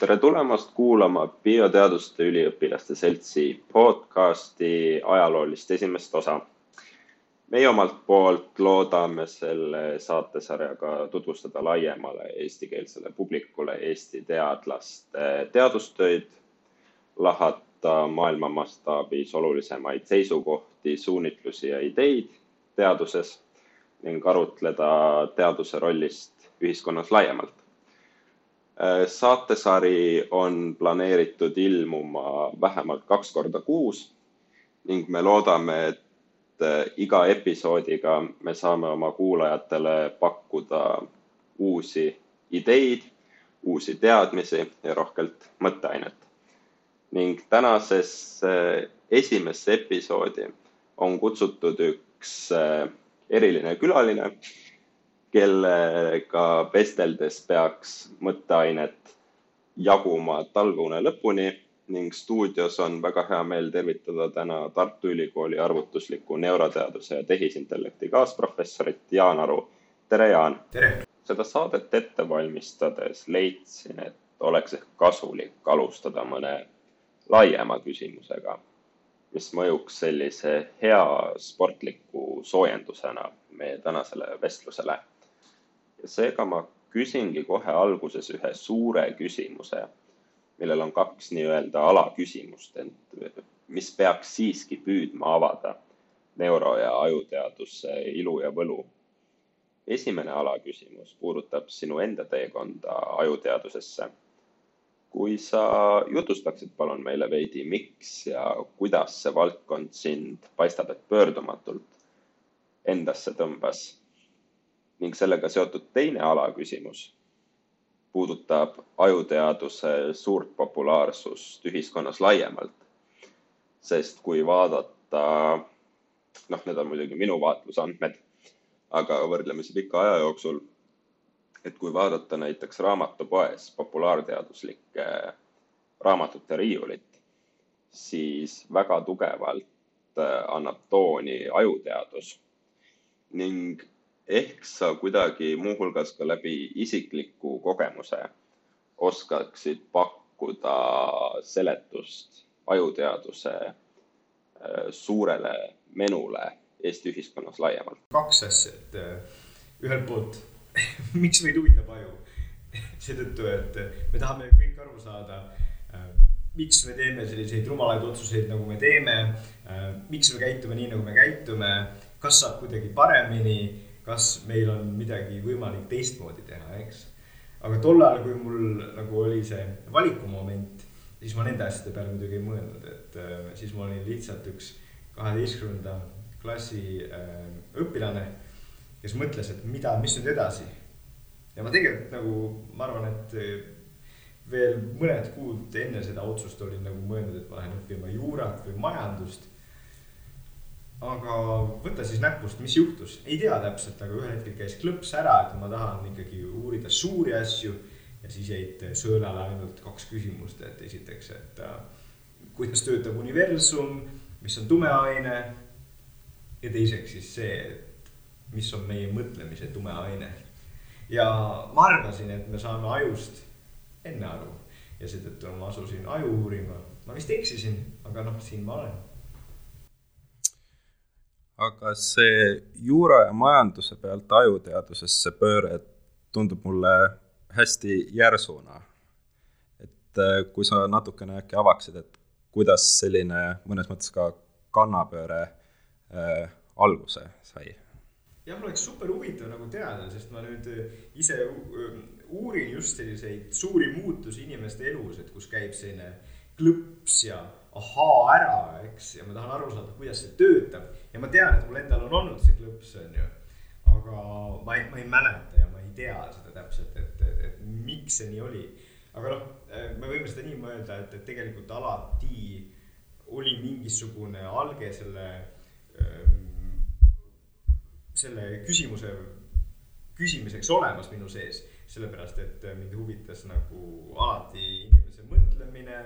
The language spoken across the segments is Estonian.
tere tulemast kuulama Bioteaduste Üliõpilaste Seltsi podcasti ajaloolist esimest osa. meie omalt poolt loodame selle saatesarjaga tutvustada laiemale eestikeelsele publikule Eesti teadlaste teadustöid, lahata maailma mastaabis olulisemaid seisukohti, suunitlusi ja ideid teaduses ning arutleda teaduse rollist ühiskonnas laiemalt saatesari on planeeritud ilmuma vähemalt kaks korda kuus ning me loodame, et äh, iga episoodiga me saame oma kuulajatele pakkuda uusi ideid, uusi teadmisi ja rohkelt mõtteainet. ning tänasesse esimesse episoodi on kutsutud üks äh, eriline külaline kellega vesteldes peaks mõtteainet jaguma talgune lõpuni ning stuudios on väga hea meel tervitada täna Tartu Ülikooli arvutusliku neuroteaduse ja tehisintellekti kaasprofessorit Jaan Aru. tere, Jaan! seda saadet ette valmistades leidsin, et oleks ehk kasulik alustada mõne laiema küsimusega, mis mõjuks sellise hea sportliku soojendusena meie tänasele vestlusele ja seega ma küsingi kohe alguses ühe suure küsimuse, millel on kaks nii-öelda alaküsimust, ent mis peaks siiski püüdma avada neuro- ja ajuteaduse ilu ja võlu. esimene alaküsimus puudutab sinu enda teekonda ajuteadusesse. kui sa jutustaksid palun meile veidi, miks ja kuidas see valdkond sind paistab, et pöördumatult endasse tõmbas ning sellega seotud teine alaküsimus puudutab ajuteaduse suurt populaarsust ühiskonnas laiemalt. sest kui vaadata, noh, need on muidugi minu vaatlusandmed, aga võrdleme siis pika aja jooksul, et kui vaadata näiteks raamatupoes populaarteaduslike raamatute riiulit, siis väga tugevalt äh, annab tooni ajuteadus ning ehk sa kuidagi muuhulgas ka läbi isikliku kogemuse oskaksid pakkuda seletust ajuteaduse äh, suurele menule Eesti ühiskonnas laiemalt? kaks asja, et äh, ühelt poolt miks meid huvitab aju? seetõttu, et me tahame kõik aru saada, äh, miks me teeme selliseid rumalaid otsuseid, nagu me teeme, miks me käitume nii, nagu me käitume, kas saab kuidagi paremini kas meil on midagi võimalik teistmoodi teha, eks. aga tol ajal, kui mul nagu oli see valikumoment, siis ma nende asjade peale muidugi ei mõelnud, et äh, siis ma olin lihtsalt üks kaheteistkümnenda klassi äh, õpilane, kes mõtles, et mida, mis nüüd edasi. ja ma tegelikult nagu, ma arvan, et äh, veel mõned kuud enne seda otsust olin nagu mõelnud, et ma lähen õppima juurat või majandust aga võta siis näpust, mis juhtus, ei tea täpselt, aga ühel hetkel käis klõps ära, et ma tahan ikkagi uurida suuri asju. ja siis jäid sõelale ainult kaks küsimust, et esiteks, et äh, kuidas töötab universum, mis on tume aine. ja teiseks siis see, et mis on meie mõtlemise tume aine. ja ma arvasin, et me saame ajust enne aru ja seetõttu ma asusin aju uurima. ma vist eksisin, aga noh, siin ma olen aga see juura ja majanduse pealt ajuteadusesse pööre tundub mulle hästi järsuna. et äh, kui sa natukene äkki avaksid, et kuidas selline mõnes mõttes ka kannapööre äh, alguse sai? jah, mul oleks super huvitav nagu teada, sest ma nüüd äh, ise uurin just selliseid suuri muutusi inimeste elus, et kus käib selline klõps ja ahaa ära, eks, ja ma tahan aru saada, kuidas see töötab. ja ma tean, et mul endal on olnud see klõps, on ju. aga ma ei, ma ei mäleta ja ma ei tea seda täpselt, et, et, et miks see nii oli. aga noh, me võime seda nii mõelda, et, et tegelikult alati oli mingisugune alge selle, ähm, selle küsimuse küsimiseks olemas minu sees, sellepärast et mind huvitas nagu alati inimese mõtlemine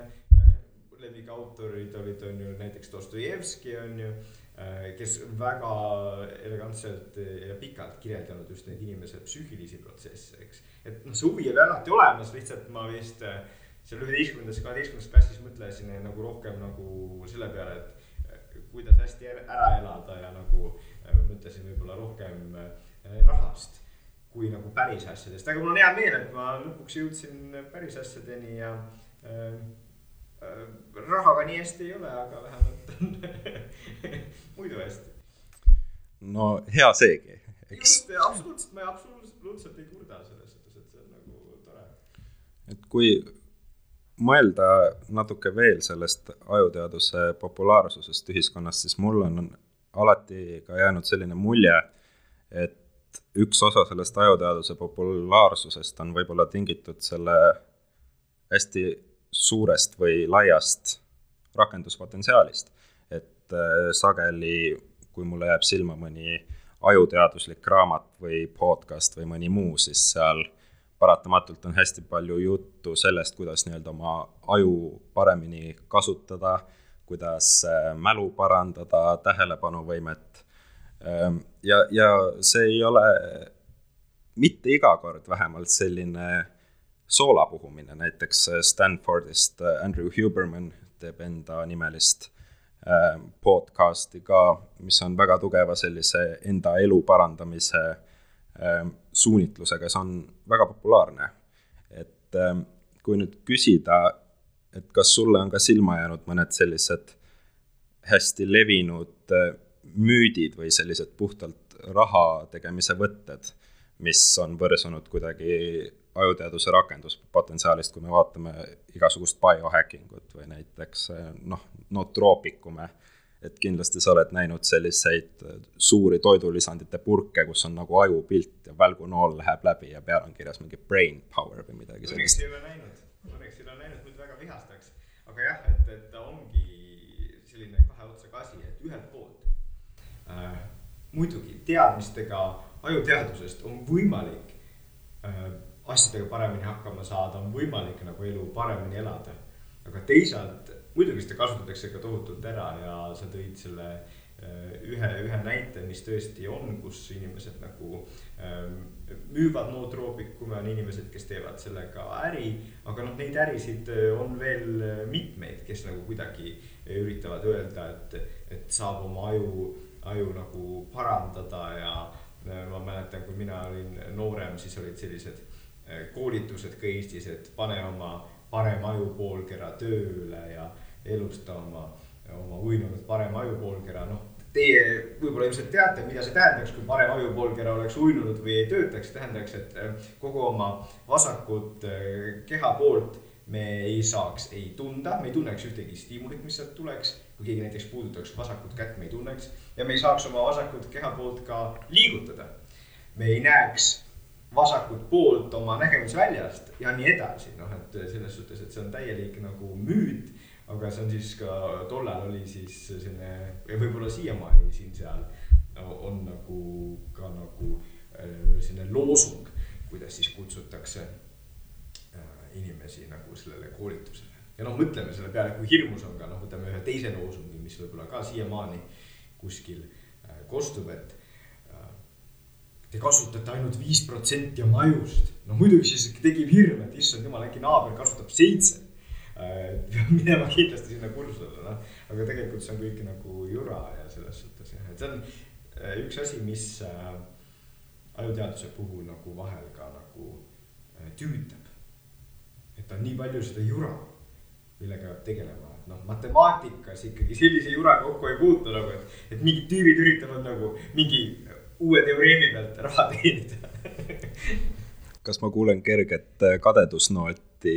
lemmikautorid olid, on ju näiteks Dostojevski on ju, äh, kes väga elegantselt ja pikalt kirjeldanud just neid inimese psüühilisi protsesse, eks. et noh, see huvi oli alati olemas, lihtsalt ma vist äh, seal üheteistkümnendas, kaheteistkümnendas klassis mõtlesin nagu rohkem nagu selle peale, et kuidas hästi ära elada ja nagu mõtlesin võib-olla rohkem rahast kui nagu päris asjadest, aga mul on hea meel, et ma lõpuks jõudsin päris asjadeni ja äh, äh, rahaga nii hästi ei ole, aga vähemalt on muidu hästi. no hea seegi, eks. absoluutselt, ma absoluutselt ei kurda selles suhtes, et see on nagu tore. et kui mõelda natuke veel sellest ajuteaduse populaarsusest ühiskonnas, siis mul on alati ka jäänud selline mulje, et üks osa sellest ajuteaduse populaarsusest on võib-olla tingitud selle hästi suurest või laiast rakenduspotentsiaalist. et äh, sageli, kui mulle jääb silma mõni ajuteaduslik raamat või podcast või mõni muu, siis seal paratamatult on hästi palju juttu sellest, kuidas nii-öelda oma aju paremini kasutada, kuidas äh, mälu parandada, tähelepanuvõimet Ehm, ja, ja see ei ole mitte iga kord vähemalt selline soola puhumine, näiteks Stanfordist Andrew Huberman teeb enda nimelist ehm, podcast'i ka, mis on väga tugeva sellise enda elu parandamise suunitlusega, see on väga populaarne. et kui nüüd küsida, et kas sulle on ka silma jäänud mõned sellised hästi levinud müüdid või sellised puhtalt raha tegemise võtted, mis on võrsunud kuidagi ajuteaduse rakenduspotentsiaalist, kui me vaatame igasugust biohacking ut või näiteks noh, nootroopikume, et kindlasti sa oled näinud selliseid suuri toidulisandite purke, kus on nagu ajupilt ja välgunool läheb läbi ja peal on kirjas mingi brain power või midagi sellist. õnneks ei ole näinud, õnneks ei ole näinud, muidu väga vihastaks. aga jah, et, et ta ongi selline kahe otsaga asi, et ühelt poolt äh, muidugi teadmistega ajuteadusest on võimalik äh, asjadega paremini hakkama saada, on võimalik nagu elu paremini elada. aga teisalt muidugi seda kasutatakse ka tohutult ära ja sa tõid selle äh, ühe, ühe näite, mis tõesti on, kus inimesed nagu ähm, müüvad nootroopikume, on inimesed, kes teevad sellega äri. aga noh, neid ärisid äh, on veel äh, mitmeid, kes nagu kuidagi üritavad öelda, et, et saab oma aju aju nagu parandada ja ma mäletan, kui mina olin noorem, siis olid sellised koolitused ka Eestis, et pane oma parem ajupoolkera tööle ja elusta oma, oma uinunud parem ajupoolkera, noh. Teie võib-olla ilmselt teate, mida see tähendaks, kui parem ajupoolkera oleks uinunud või ei töötaks, tähendaks, et eh, kogu oma vasakut eh, keha poolt me ei saaks ei tunda, me ei tunneks ühtegi stiimulit, mis sealt tuleks kui keegi näiteks puudutaks vasakut kätt, me ei tunneks ja me ei saaks oma vasakut kehapoolt ka liigutada. me ei näeks vasakut poolt oma nägemisväljast ja nii edasi, noh, et selles suhtes, et see on täielik nagu müüt. aga see on siis ka tollal oli siis selline ja võib-olla siiamaani siin-seal on nagu ka nagu äh, selline loosung, kuidas siis kutsutakse äh, inimesi nagu sellele koolitusele ja noh, mõtleme selle peale, kui hirmus on ka noh, võtame ühe teise loosungi, mis võib-olla ka siiamaani kuskil äh, kostub, et te kasutate ainult viis protsenti oma ajust. no muidugi siis tekib hirm, et issand jumal, äkki naaber kasutab seitse äh,. peab minema kindlasti sinna kursusele, noh. aga tegelikult see on kõik nagu jura ja selles suhtes jah, et see on äh, üks asi, mis äh, ajuteaduse puhul nagu vahel ka nagu äh, tüütab. et on nii palju seda jura millega peab tegelema, noh, matemaatikas ikkagi sellise juraga kokku ei puutu nagu, et, et mingid tüübid üritavad nagu mingi uue teoreemi pealt raha teenida kas ma kuulen kerget kadedusnooti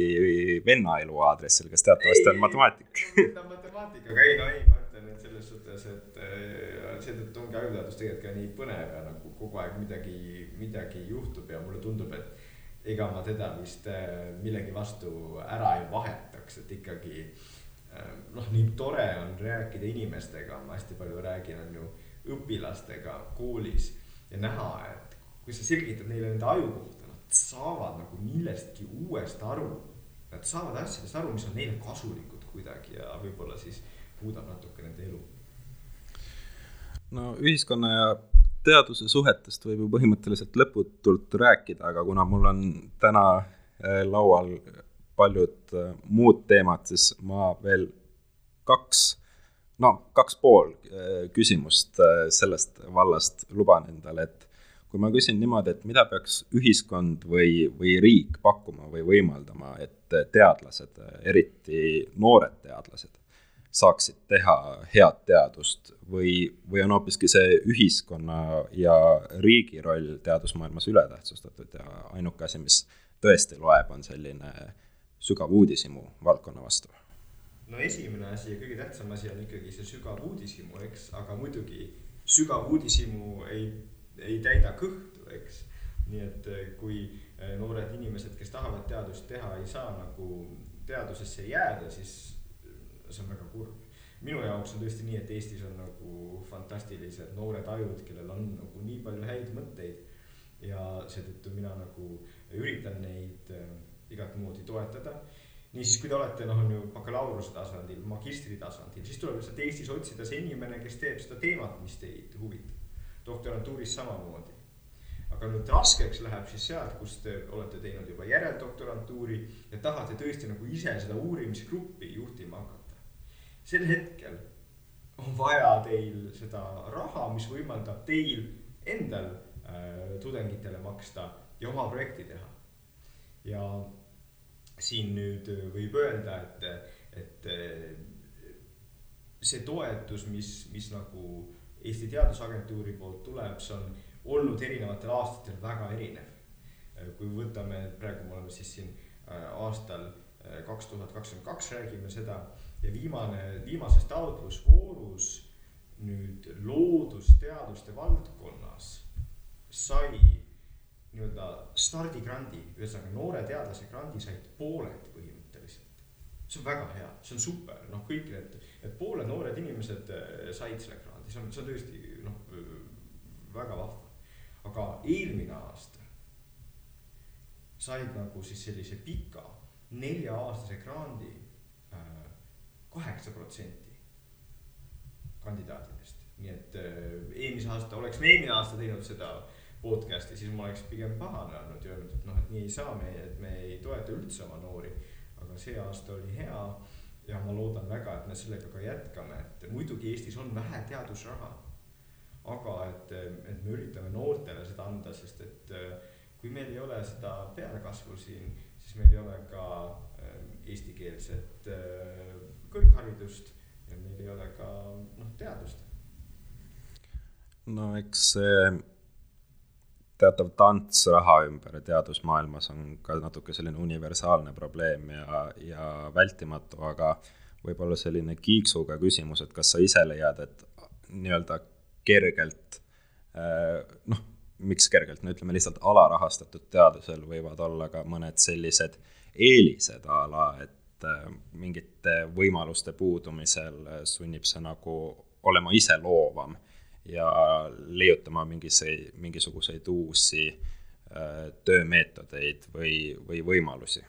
venna elu aadressil, kes teatavasti on matemaatik? ta on matemaatik, aga ei, no ei, ma ütlen, et selles suhtes, et äh, seetõttu ongi ajuteadus tegelikult ka nii põnev ja nagu kogu aeg midagi, midagi juhtub ja mulle tundub, et ega ma teda vist äh, millegi vastu ära ei vahetaks, et ikkagi äh, noh, nii tore on rääkida inimestega, ma hästi palju räägin, on ju, õpilastega koolis ja näha, et kui sa selgitad neile nende aju kohta, nad saavad nagu millestki uuest aru. Nad saavad asjadest aru, mis on neile kasulikud kuidagi ja võib-olla siis muudab natuke nende elu. no ühiskonna ja teaduse suhetest võib ju põhimõtteliselt lõputult rääkida, aga kuna mul on täna äh, laual paljud äh, muud teemad, siis ma veel kaks, no kaks pool äh, küsimust äh, sellest vallast luban endale, et kui ma küsin niimoodi, et mida peaks ühiskond või, või riik pakkuma või võimaldama, et teadlased, eriti noored teadlased, saaksid teha head teadust või, või on hoopiski see ühiskonna ja riigi roll teadusmaailmas ületähtsustatud ja ainuke asi, mis tõesti loeb, on selline sügav uudishimu valdkonna vastu? No esimene asi ja kõige tähtsam asi on ikkagi see sügav uudishimu, eks, aga muidugi sügav uudishimu ei, ei täida kõhtu, eks. nii et eh, kui eh, noored inimesed, kes tahavad teadust teha, ei saa nagu teadusesse jääda, siis see on väga kurb. minu jaoks on tõesti nii, et Eestis on nagu fantastilised noored ajud, kellel on nagu nii palju häid mõtteid ja seetõttu mina nagu üritan neid igat moodi toetada. Niisiis, kui te olete, noh, on ju bakalaureuse tasandil, magistri tasandil, siis tuleb lihtsalt Eestis otsida see inimene, kes teeb seda teemat, mis teid huvitab. doktorantuuris samamoodi. aga nüüd raskeks läheb siis sealt, kus te olete teinud juba järeldoktorantuuri ja tahate tõesti nagu ise seda uurimisgruppi juhtima hakata. sel hetkel on vaja teil seda raha, mis võimaldab teil endal äh, tudengitele maksta ja oma projekti teha. ja siin nüüd võib öelda, et, et see toetus, mis, mis nagu Eesti Teadusagentuuri poolt tuleb, see on olnud erinevatel aastatel väga erinev. kui võtame, praegu me oleme siis siin äh, aastal äh, kaks tuhat kakskümmend kaks räägime seda ja viimane, viimases taotlusvoorus nüüd loodusteaduste valdkonnas sai nii-öelda stardigrandi, ühesõnaga noore teadlase grandi said pooled põhimõtteliselt. see on väga hea, see on super, noh, kõik need, need pooled noored inimesed äh, said selle grandi, see on, see on tõesti noh, väga vahva. aga eelmine aasta said nagu siis sellise pika nelja-aastase grandi äh, kaheksa protsenti kandidaatidest. nii et äh, eelmise aasta, oleks me eelmine aasta teinud seda podcast'i, siis ma oleks pigem pahane olnud ja öelnud, et noh, et nii ei saa me, et me ei toeta üldse oma noori. aga see aasta oli hea ja ma loodan väga, et me sellega ka jätkame, et muidugi Eestis on vähe teadusraha. aga et, et me üritame noortele seda anda, sest et kui meil ei ole seda pealekasvu siin, siis meil ei ole ka eestikeelset kõrgharidust ja meil ei ole ka noh, teadust. no eks see teatav tants raha ümber teadusmaailmas on ka natuke selline universaalne probleem ja, ja vältimatu, aga võib-olla selline kiiksuga küsimus, et kas sa ise leiad, et nii-öelda kergelt eh, noh, miks kergelt, no ütleme lihtsalt alarahastatud teadusel võivad olla ka mõned sellised eelised a la, et eh, mingite võimaluste puudumisel sunnib see nagu olema iseloovam ja leiutama mingise, mingisuguseid uusi äh, töömeetodeid või, või võimalusi.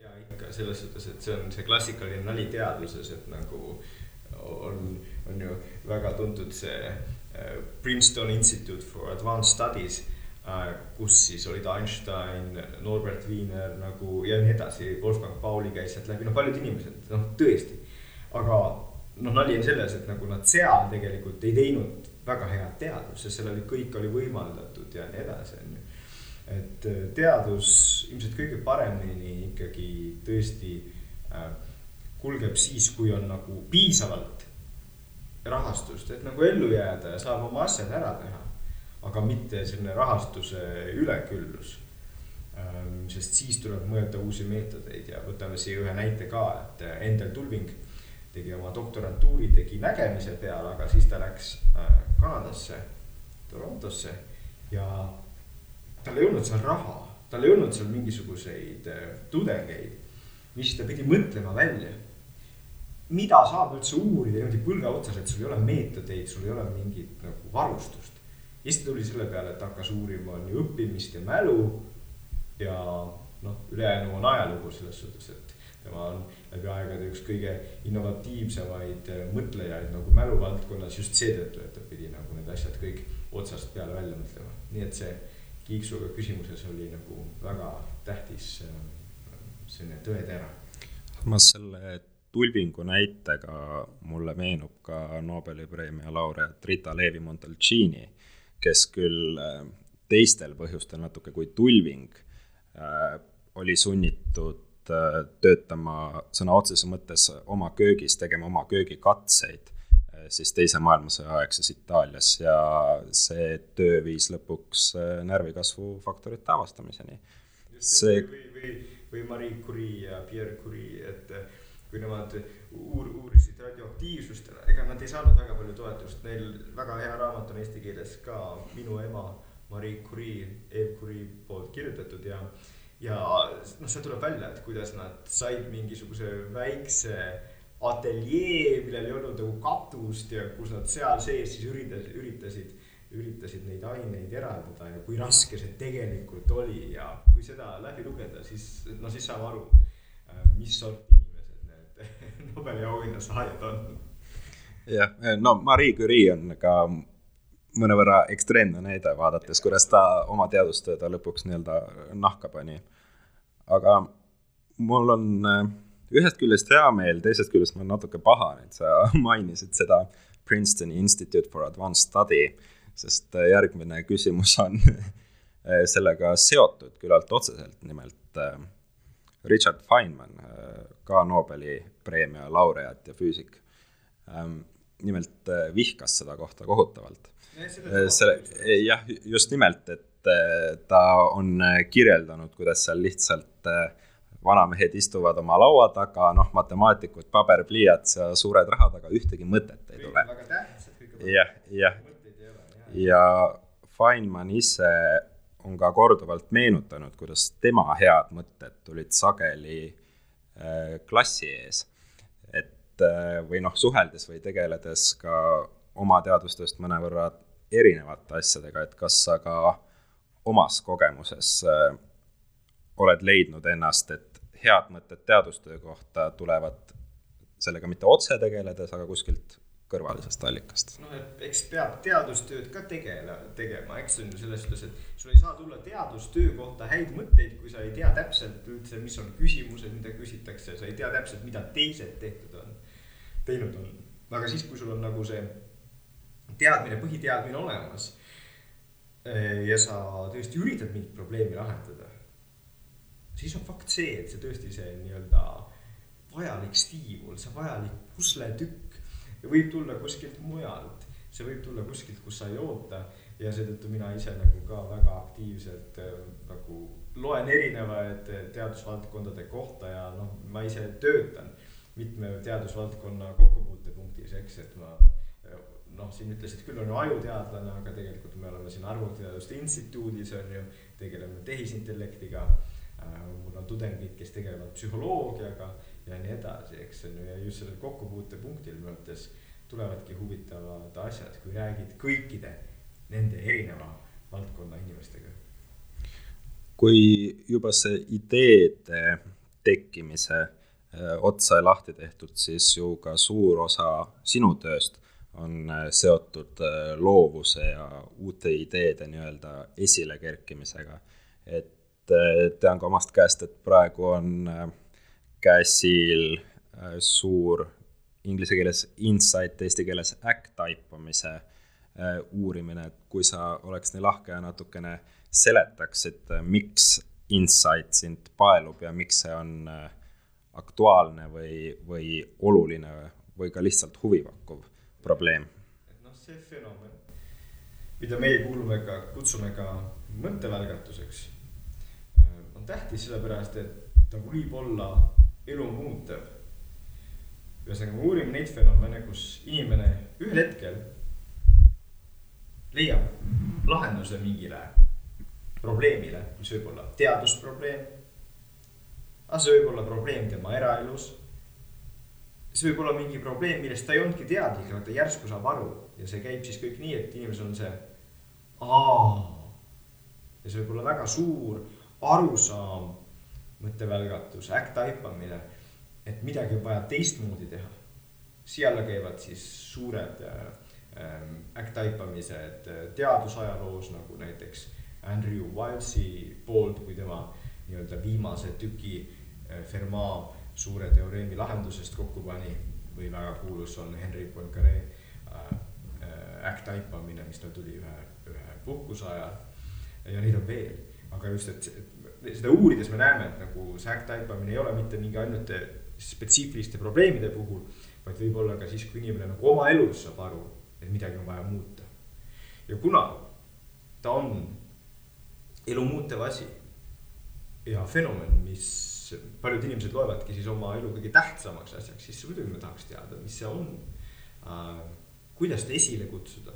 ja ikka selles suhtes, et see on see klassikaline nali teadluses, et nagu on, on ju väga tuntud see äh, Princeton Institute for Advanced Studies äh,, kus siis olid Einstein, Norbert Wiener nagu ja nii edasi, Wolfgang Pauli käis sealt läbi, no paljud inimesed, noh tõesti. aga noh, nali on selles, et nagu nad seal tegelikult ei teinud väga head teadust, sest seal oli, kõik oli võimaldatud ja nii edasi, on ju. et äh, teadus ilmselt kõige paremini ikkagi tõesti äh, kulgeb siis, kui on nagu piisavalt rahastust, et nagu ellu jääda ja saab oma asjad ära teha. aga mitte selline rahastuse üleküllus ähm,. sest siis tuleb mõelda uusi meetodeid ja võtame siia ühe näite ka, et äh, Endel Tulving tegi oma doktorantuuri, tegi nägemise peale, aga siis ta läks äh, Kanadasse, Torontosse ja tal ei olnud seal raha, tal ei olnud seal mingisuguseid äh, tudengeid. mis ta pidi mõtlema välja, mida saab üldse uurida niimoodi põlve otsas, et sul ei ole meetodeid, sul ei ole mingit nagu varustust. ja siis ta tuli selle peale, et hakkas uurima ju õppimist ja mälu ja noh, ülejäänu on ajalugu selles suhtes, et tema on läbi aegade üks kõige innovatiivsemaid äh, mõtlejaid nagu mäluvaldkonnas just seetõttu, et ta pidi nagu need asjad kõik otsast peale välja mõtlema. nii et see kiiksuga küsimuses oli nagu väga tähtis äh, selline tõetera. samas selle tulvingu näitega mulle meenub ka Nobeli preemia laureaat Rita Leevi Montalcini, kes küll äh, teistel põhjustel natuke kui tulving oli sunnitud äh, töötama sõna otseses mõttes oma köögis, tegema oma köögikatseid siis Teise maailmasõja aegses Itaalias ja see töö viis lõpuks närvikasvu faktorite avastamiseni. see või, või, või Marie Curie ja Pierre Curie, et kui nemad uur-, uurisid radioaktiivsust, ega nad ei saanud väga palju toetust, neil väga hea raamat on eesti keeles ka Minu ema, Marie Curie, Eve Curie poolt kirjutatud ja ja noh, see tuleb välja, et kuidas nad said mingisuguse väikse ateljee, millel ei olnud nagu katust ja kus nad seal sees siis üritasid, üritasid, üritasid neid aineid eraldada ja kui raske see tegelikult oli ja kui seda läbi lugeda, siis no siis saame aru, mis sorti Nobeli auhinna saajad on. jah, no Marie Curie on ka mõnevõrra ekstreemne näide, vaadates, kuidas ta oma teadustööda lõpuks nii-öelda nahka pani. aga mul on äh, ühest küljest hea meel, teisest küljest ma olen natuke pahane, et sa mainisid seda Princetoni Institute for Advanced Study, sest äh, järgmine küsimus on äh, sellega seotud küllalt otseselt, nimelt Richard Feynman, ka Nobeli preemia laureaat ja füüsik, ähm, nimelt vihkas seda kohta kohutavalt. Selle, jah, just nimelt, et äh, ta on äh, kirjeldanud, kuidas seal lihtsalt vanamehed istuvad oma laua taga, noh, matemaatikud, paber, pliiats ja suured rahad, aga ühtegi mõtet ei tule. jah, jah. ja Feynman ise on ka korduvalt meenutanud, kuidas tema head mõtted tulid sageli äh, klassi ees. et äh, või noh, suheldes või tegeledes ka oma teadustööst mõnevõrra erinevate asjadega, et kas sa ka omas kogemuses äh, oled leidnud ennast, et head mõtted teadustöö kohta tulevad sellega mitte otse tegeledes, aga kuskilt kõrvalisest allikast. et eks peab teadustööd ka tegele, tegema, eks on ju selles suhtes, et sul ei saa tulla teadustöö kohta häid mõtteid, kui sa ei tea täpselt üldse, mis on küsimused, mida küsitakse, sa ei tea täpselt, mida teised tehtud on, teinud on. aga siis, kui sul on nagu see teadmine, põhiteadmine olemas. Eh, ja sa tõesti üritad mingit probleemi lahendada, siis on fakt see, et see tõesti see nii-öelda vajalik stiimul, see vajalik pusletükk võib tulla kuskilt mujalt, see võib tulla kuskilt, kus sa ei oota. Ja seetõttu mina ise nagu ka väga aktiivselt äh, nagu loen erinevaid äh, teadusvaldkondade kohta ja noh, ma ise töötan mitme teadusvaldkonna kokkupuutepunktis, eks, et ma äh, noh, siin ütlesid küll on ju ajuteadlane, aga tegelikult me oleme siin Arvutiteaduste Instituudis on ju, tegeleme tehisintellektiga. mul on tudengid, kes tegelevad psühholoogiaga ja nii edasi, eks on ju, ja just sellel kokkupuutepunktil minu arvates tulevadki huvitavad asjad, kui räägid kõikide nende erineva valdkonna inimestega. kui juba see ideede tekkimise äh, otsa lahti tehtud, siis ju ka suur osa sinu tööst on äh, seotud äh, loovuse ja uute ideede nii-öelda esilekerkimisega. et tean ka omast käest, et praegu on äh, käsil äh, suur inglise keeles insight, eesti keeles äkk taipamise äh, uurimine, et kui sa oleks nii lahke ja natukene seletaksid, äh, miks insight sind paelub ja miks see on aktuaalne või, või oluline või ka lihtsalt huvipakkuv probleem? noh, see fenomen, mida meie kuulume ka, kutsume ka mõttevälgatuseks, on tähtis sellepärast, et ta võib olla elu muutev. ühesõnaga, me uurime neid fenomene, kus inimene ühel hetkel leiab lahenduse mingile probleemile, mis võib olla teadusprobleem. aga see võib olla probleem tema eraelus. See võib olla mingi probleem, millest ta ei olnudki teadlik, aga ta järsku saab aru ja see käib siis kõik nii, et inimesel on see aa. ja see võib olla väga suur arusaam mõttevälgatus, äkk taipamine, et midagi on vaja teistmoodi teha. siia alla käivad siis suured äh, äkk taipamised äh, teadusajaloos nagu näiteks Andrew Wiles'i poolt, kui tema nii-öelda viimase tüki Fermat suure teoreemi lahendusest kokku pani või väga kuulus on Henri Poincaré äh, äh, taipamine, mis tal tuli ühe, ühe puhkuse ajal. ja neid on veel, aga just, et, seda uurides me näeme, et nagu see äkk taipamine ei ole mitte mingi ainult spetsiifiliste probleemide puhul, vaid võib-olla ka siis, kui inimene nagu oma elus saab aru, et midagi on vaja muuta. ja kuna ta on elu muutev asi ja fenomen, mis paljud inimesed loevadki siis oma elu kõige tähtsamaks asjaks, siis muidugi ma tahaks teada, mis see on äh,. kuidas seda esile kutsuda?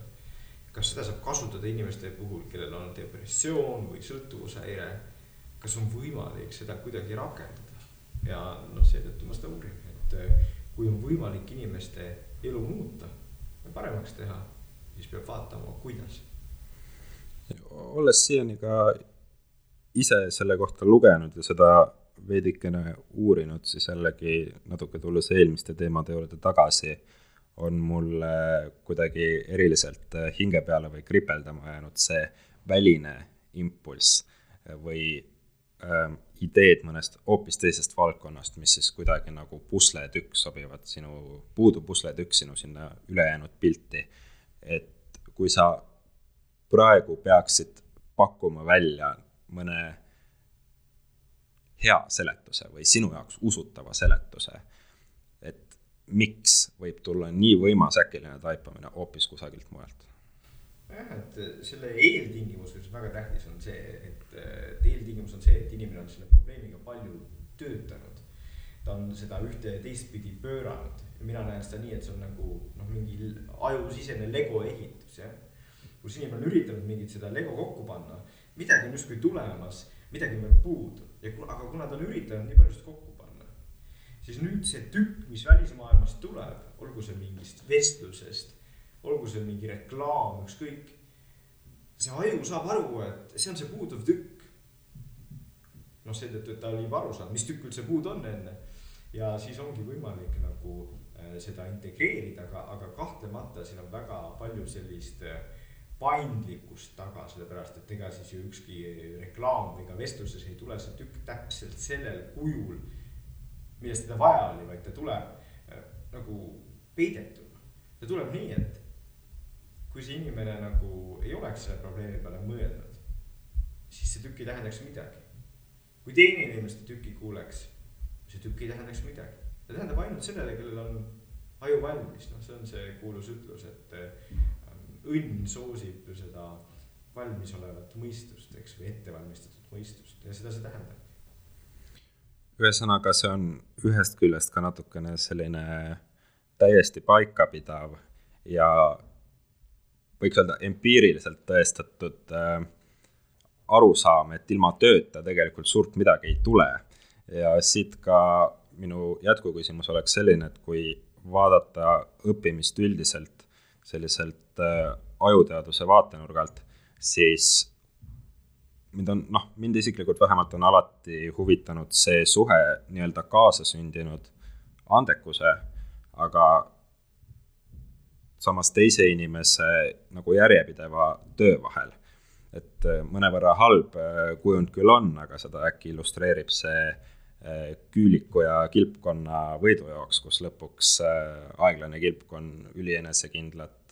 kas seda saab kasutada inimeste puhul, kellel on depressioon või sõltuvushäire? kas on võimalik seda kuidagi rakendada? ja noh, seetõttu ma seda uurin, et äh, kui on võimalik inimeste elu muuta ja paremaks teha, siis peab vaatama, kuidas. olles siiani ka ise selle kohta lugenud ja seda veidikene uurinud, siis jällegi natuke tulles eelmiste teemade juurde tagasi, on mulle kuidagi eriliselt hinge peale või kripeldama jäänud see väline impulss või äh, ideed mõnest hoopis teisest valdkonnast, mis siis kuidagi nagu pusletükk sobivad sinu, puudu pusletükk sinu sinna ülejäänud pilti. et kui sa praegu peaksid pakkuma välja mõne hea seletuse või sinu jaoks usutava seletuse, et miks võib tulla nii võimas äkiline taipamine hoopis kusagilt mujalt? jah, et selle eeltingimus, mis väga tähtis on see, et eeltingimus on see, et inimene on selle probleemiga palju töötanud. ta on seda ühte ja teistpidi pööranud ja mina näen seda nii, et see on nagu noh, mingi ajusisene Lego ehitus, jah. kus inimene on üritanud mingit seda Lego kokku panna, midagi on justkui tulemas, midagi on veel puudu ja kuna, aga kuna ta on üritanud nii palju seda kokku panna, siis nüüd see tükk, mis välismaailmast tuleb, olgu see mingist vestlusest, olgu see mingi reklaam, ükskõik. see aju saab aru, et see on see puuduv tükk. noh, seetõttu, et ta oli juba aru saanud, mis tükk üldse puudu on enne. ja siis ongi võimalik nagu äh, seda integreerida, aga, aga kahtlemata siin on väga palju sellist äh, paindlikkust taga, sellepärast et ega siis ju ükski reklaam ka vestluses ei tule see tükk täpselt sellel kujul, millest teda vaja oli, vaid ta tuleb äh, nagu peidetuna. ta tuleb nii, et kui see inimene nagu ei oleks selle probleemi peale mõelnud, siis see tükk ei tähendaks midagi. kui teine inimene seda tükki kuuleks, see tükk ei tähendaks midagi. ta tähendab ainult sellele, kellel on aju valmis, noh, see on see kuulus ütlus, et õnn soosib ju seda valmisolevat mõistust, eks, või ettevalmistatud mõistust ja seda see tähendab. ühesõnaga, see on ühest küljest ka natukene selline täiesti paikapidav ja võiks öelda empiiriliselt tõestatud äh, arusaam, et ilma tööta tegelikult suurt midagi ei tule. ja siit ka minu jätkuküsimus oleks selline, et kui vaadata õppimist üldiselt selliselt äh, ajuteaduse vaatenurgalt, siis mind on, noh, mind isiklikult vähemalt on alati huvitanud see suhe nii-öelda kaasasündinud andekuse, aga samas teise inimese nagu järjepideva töö vahel. et äh, mõnevõrra halb äh, kujund küll on, aga seda äkki illustreerib see küüliku ja kilpkonna võidujooks, kus lõpuks aeglane kilpkonn ülienesekindlat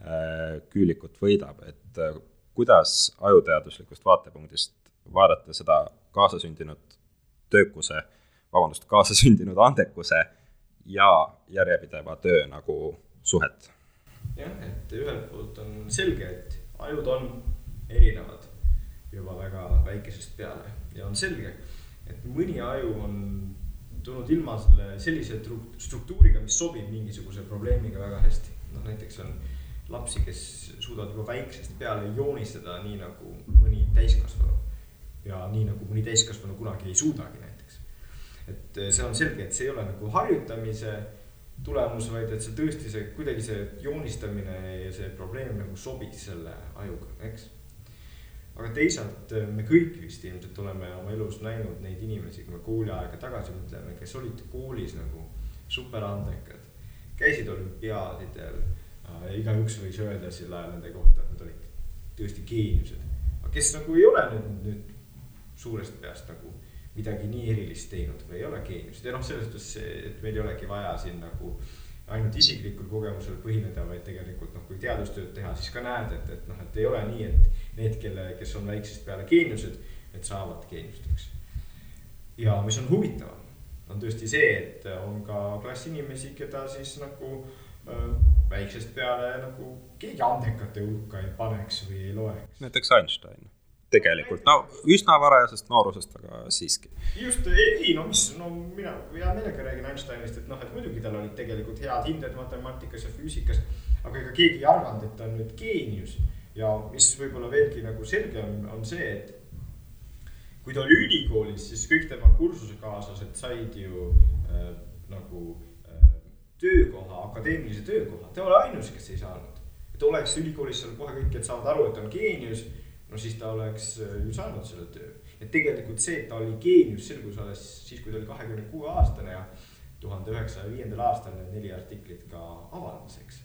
Äh, küülikut võidab, et äh, kuidas ajuteaduslikust vaatepunktist vaadata seda kaasasündinud töökuse, vabandust, kaasasündinud andekuse ja järjepideva töö nagu suhet? jah, et ühelt poolt on selge, et ajud on erinevad juba väga väikesest peale ja on selge, et mõni aju on tulnud ilma selle sellise struktuuriga, mis sobib mingisuguse probleemiga väga hästi. noh, näiteks on lapsi, kes suudavad juba väiksest peale joonistada nii nagu mõni täiskasvanu. ja nii nagu mõni täiskasvanu kunagi ei suudagi näiteks. et eh, see on selge, et see ei ole nagu harjutamise tulemus, vaid et see tõesti see kuidagi see joonistamine ja see probleem nagu sobis selle ajuga, eks. Aga teisalt eh, me kõik vist ilmselt oleme oma elus näinud neid inimesi, kui me kooliaega tagasi mõtleme, kes olid koolis nagu superandekad, käisid olümpiaadidel igaüks võis öelda sel ajal nende kohta, et nad olid tõesti geeniused. aga kes nagu ei ole nüüd, nüüd suurest peast nagu midagi nii erilist teinud või ei ole geeniused ja noh, selles suhtes, et meil ei olegi vaja siin nagu ainult isiklikul kogemusel põhineda, vaid tegelikult noh, kui teadustööd teha, siis ka näed, et, et noh, et ei ole nii, et need, kelle, kes on väiksest peale geeniused, et saavad geeniusteks. ja mis on huvitavam, on tõesti see, et on ka klass inimesi, keda siis nagu äh, väiksest peale nagu keegi andekate hulka ei paneks või ei loeks. näiteks Einstein tegelikult, no üsna varajasest noorusest, aga siiski. just, ei no mis, no mina hea meelega räägin Einsteinist, et noh, et muidugi tal olid tegelikult head hinded matemaatikas ja füüsikas, aga ega keegi ei arvanud, et ta on nüüd geenius. Ja mis võib-olla veelgi nagu selgem on see, et kui ta oli ülikoolis, siis kõik tema kursusekaaslased said ju äh, nagu äh, töökoha, akadeemilise töökoha, ta oli ainus, kes ei saanud. et oleks ülikoolis seal kohe kõik, et saavad aru, et ta on geenius no siis ta oleks äh, ju saanud selle töö. et tegelikult see, et ta oli geenius, selgus alles siis, kui ta oli kahekümne kuue aastane ja tuhande üheksasaja viiendal aastal need neli artiklit ka avaldas, eks.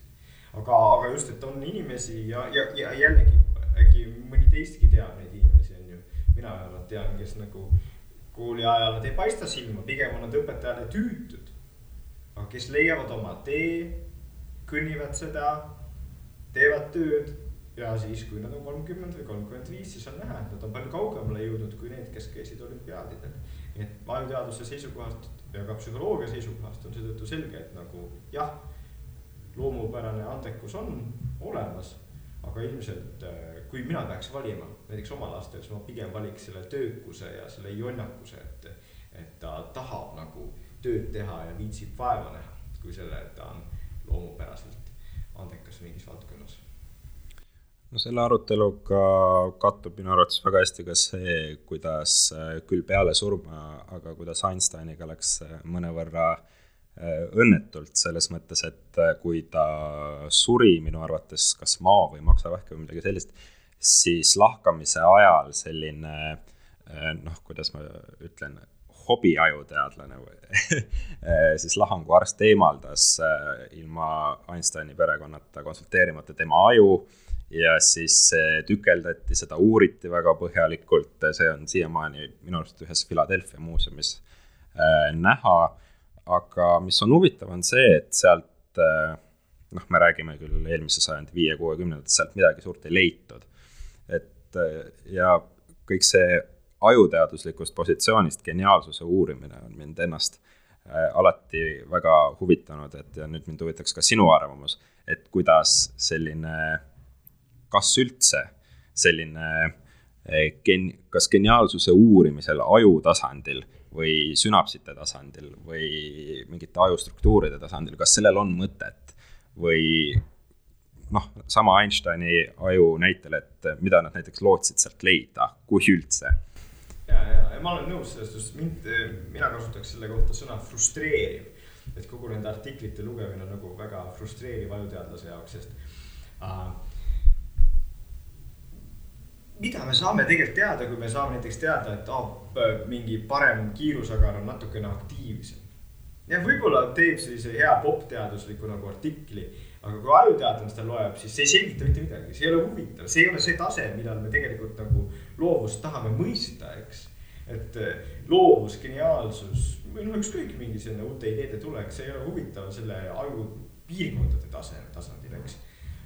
Aga, aga just, et on inimesi ja, ja, ja jällegi äkki mõni teistki teab neid inimesi, on ju. mina vähemalt tean, kes nagu kooli ajal nad ei paista silma, pigem on nad õpetajale tüütud. aga kes leiavad oma tee, kõnnivad seda, teevad tööd ja siis, kui nad on kolmkümmend või kolmkümmend viis, siis on näha, et nad on palju kaugemale jõudnud kui need, kes käisid olümpiaadidel. nii et ajuteaduse seisukohast ja ka psühholoogia seisukohast on seetõttu selge, et nagu jah, loomupärane andekus on olemas, aga ilmselt äh, kui mina peaks valima näiteks oma lastel, siis ma pigem valiks selle töökuse ja selle jonnakuse, et, et ta tahab nagu tööd teha ja viitsib vaeva näha, kui selle, et ta on loomupäraselt andekas mingis valdkonnas. No selle aruteluga kattub minu arvates väga hästi ka see, kuidas äh, küll peale surma, aga kuidas Einsteiniga läks äh, mõnevõrra äh, õnnetult, selles mõttes, et kui ta suri minu arvates kas maa või maksavähk või midagi sellist, siis lahkamise ajal selline noh, kuidas ma ütlen, hobiajuteadlane või siis lahanguarst eemaldas ilma Einsteini perekonnata konsulteerimata tema aju ja siis tükeldati, seda uuriti väga põhjalikult, see on siiamaani minu arust ühes Philadelphia muuseumis äh, näha. Aga mis on huvitav, on see, et sealt äh, noh, me räägime küll eelmise sajandi viie-kuuekümnendatest, sealt midagi suurt ei leitud. et äh, ja kõik see ajuteaduslikust positsioonist geniaalsuse uurimine on mind ennast äh, alati väga huvitanud, et ja nüüd mind huvitaks ka sinu arvamus, et kuidas selline kas üldse selline eh, gen-, kas geniaalsuse uurimisel aju tasandil või sünapsite tasandil või mingite ajustruktuuride tasandil, kas sellel on mõtet või noh, sama Einsteini aju näitel, et mida nad näiteks lootsid sealt leida, kui üldse. ja, ja, ma olen nõus sellest, just mind, mina kasutaks selle kohta sõna frustreeriv. et kogu nende artiklite lugemine on nagu väga frustreeriv ajuteadlase jaoks, sest äh, mida me saame tegelikult teada, kui me saame näiteks teada, et oh, mingi parem kiirusagar on natukene aktiivsem. jah, võib-olla teeb sellise hea popteadusliku nagu artikli, aga kui ajuteadlane seda loeb, siis see ei selgita mitte midagi, see ei ole huvitav, see ei ole see tase, millal me tegelikult nagu loovust tahame mõista, eks. et eh, loovus, geniaalsus või noh, ükskõik mingi selline uute ideede tulek, see ei ole huvitav selle aju piirkondade tase, tasandil, eks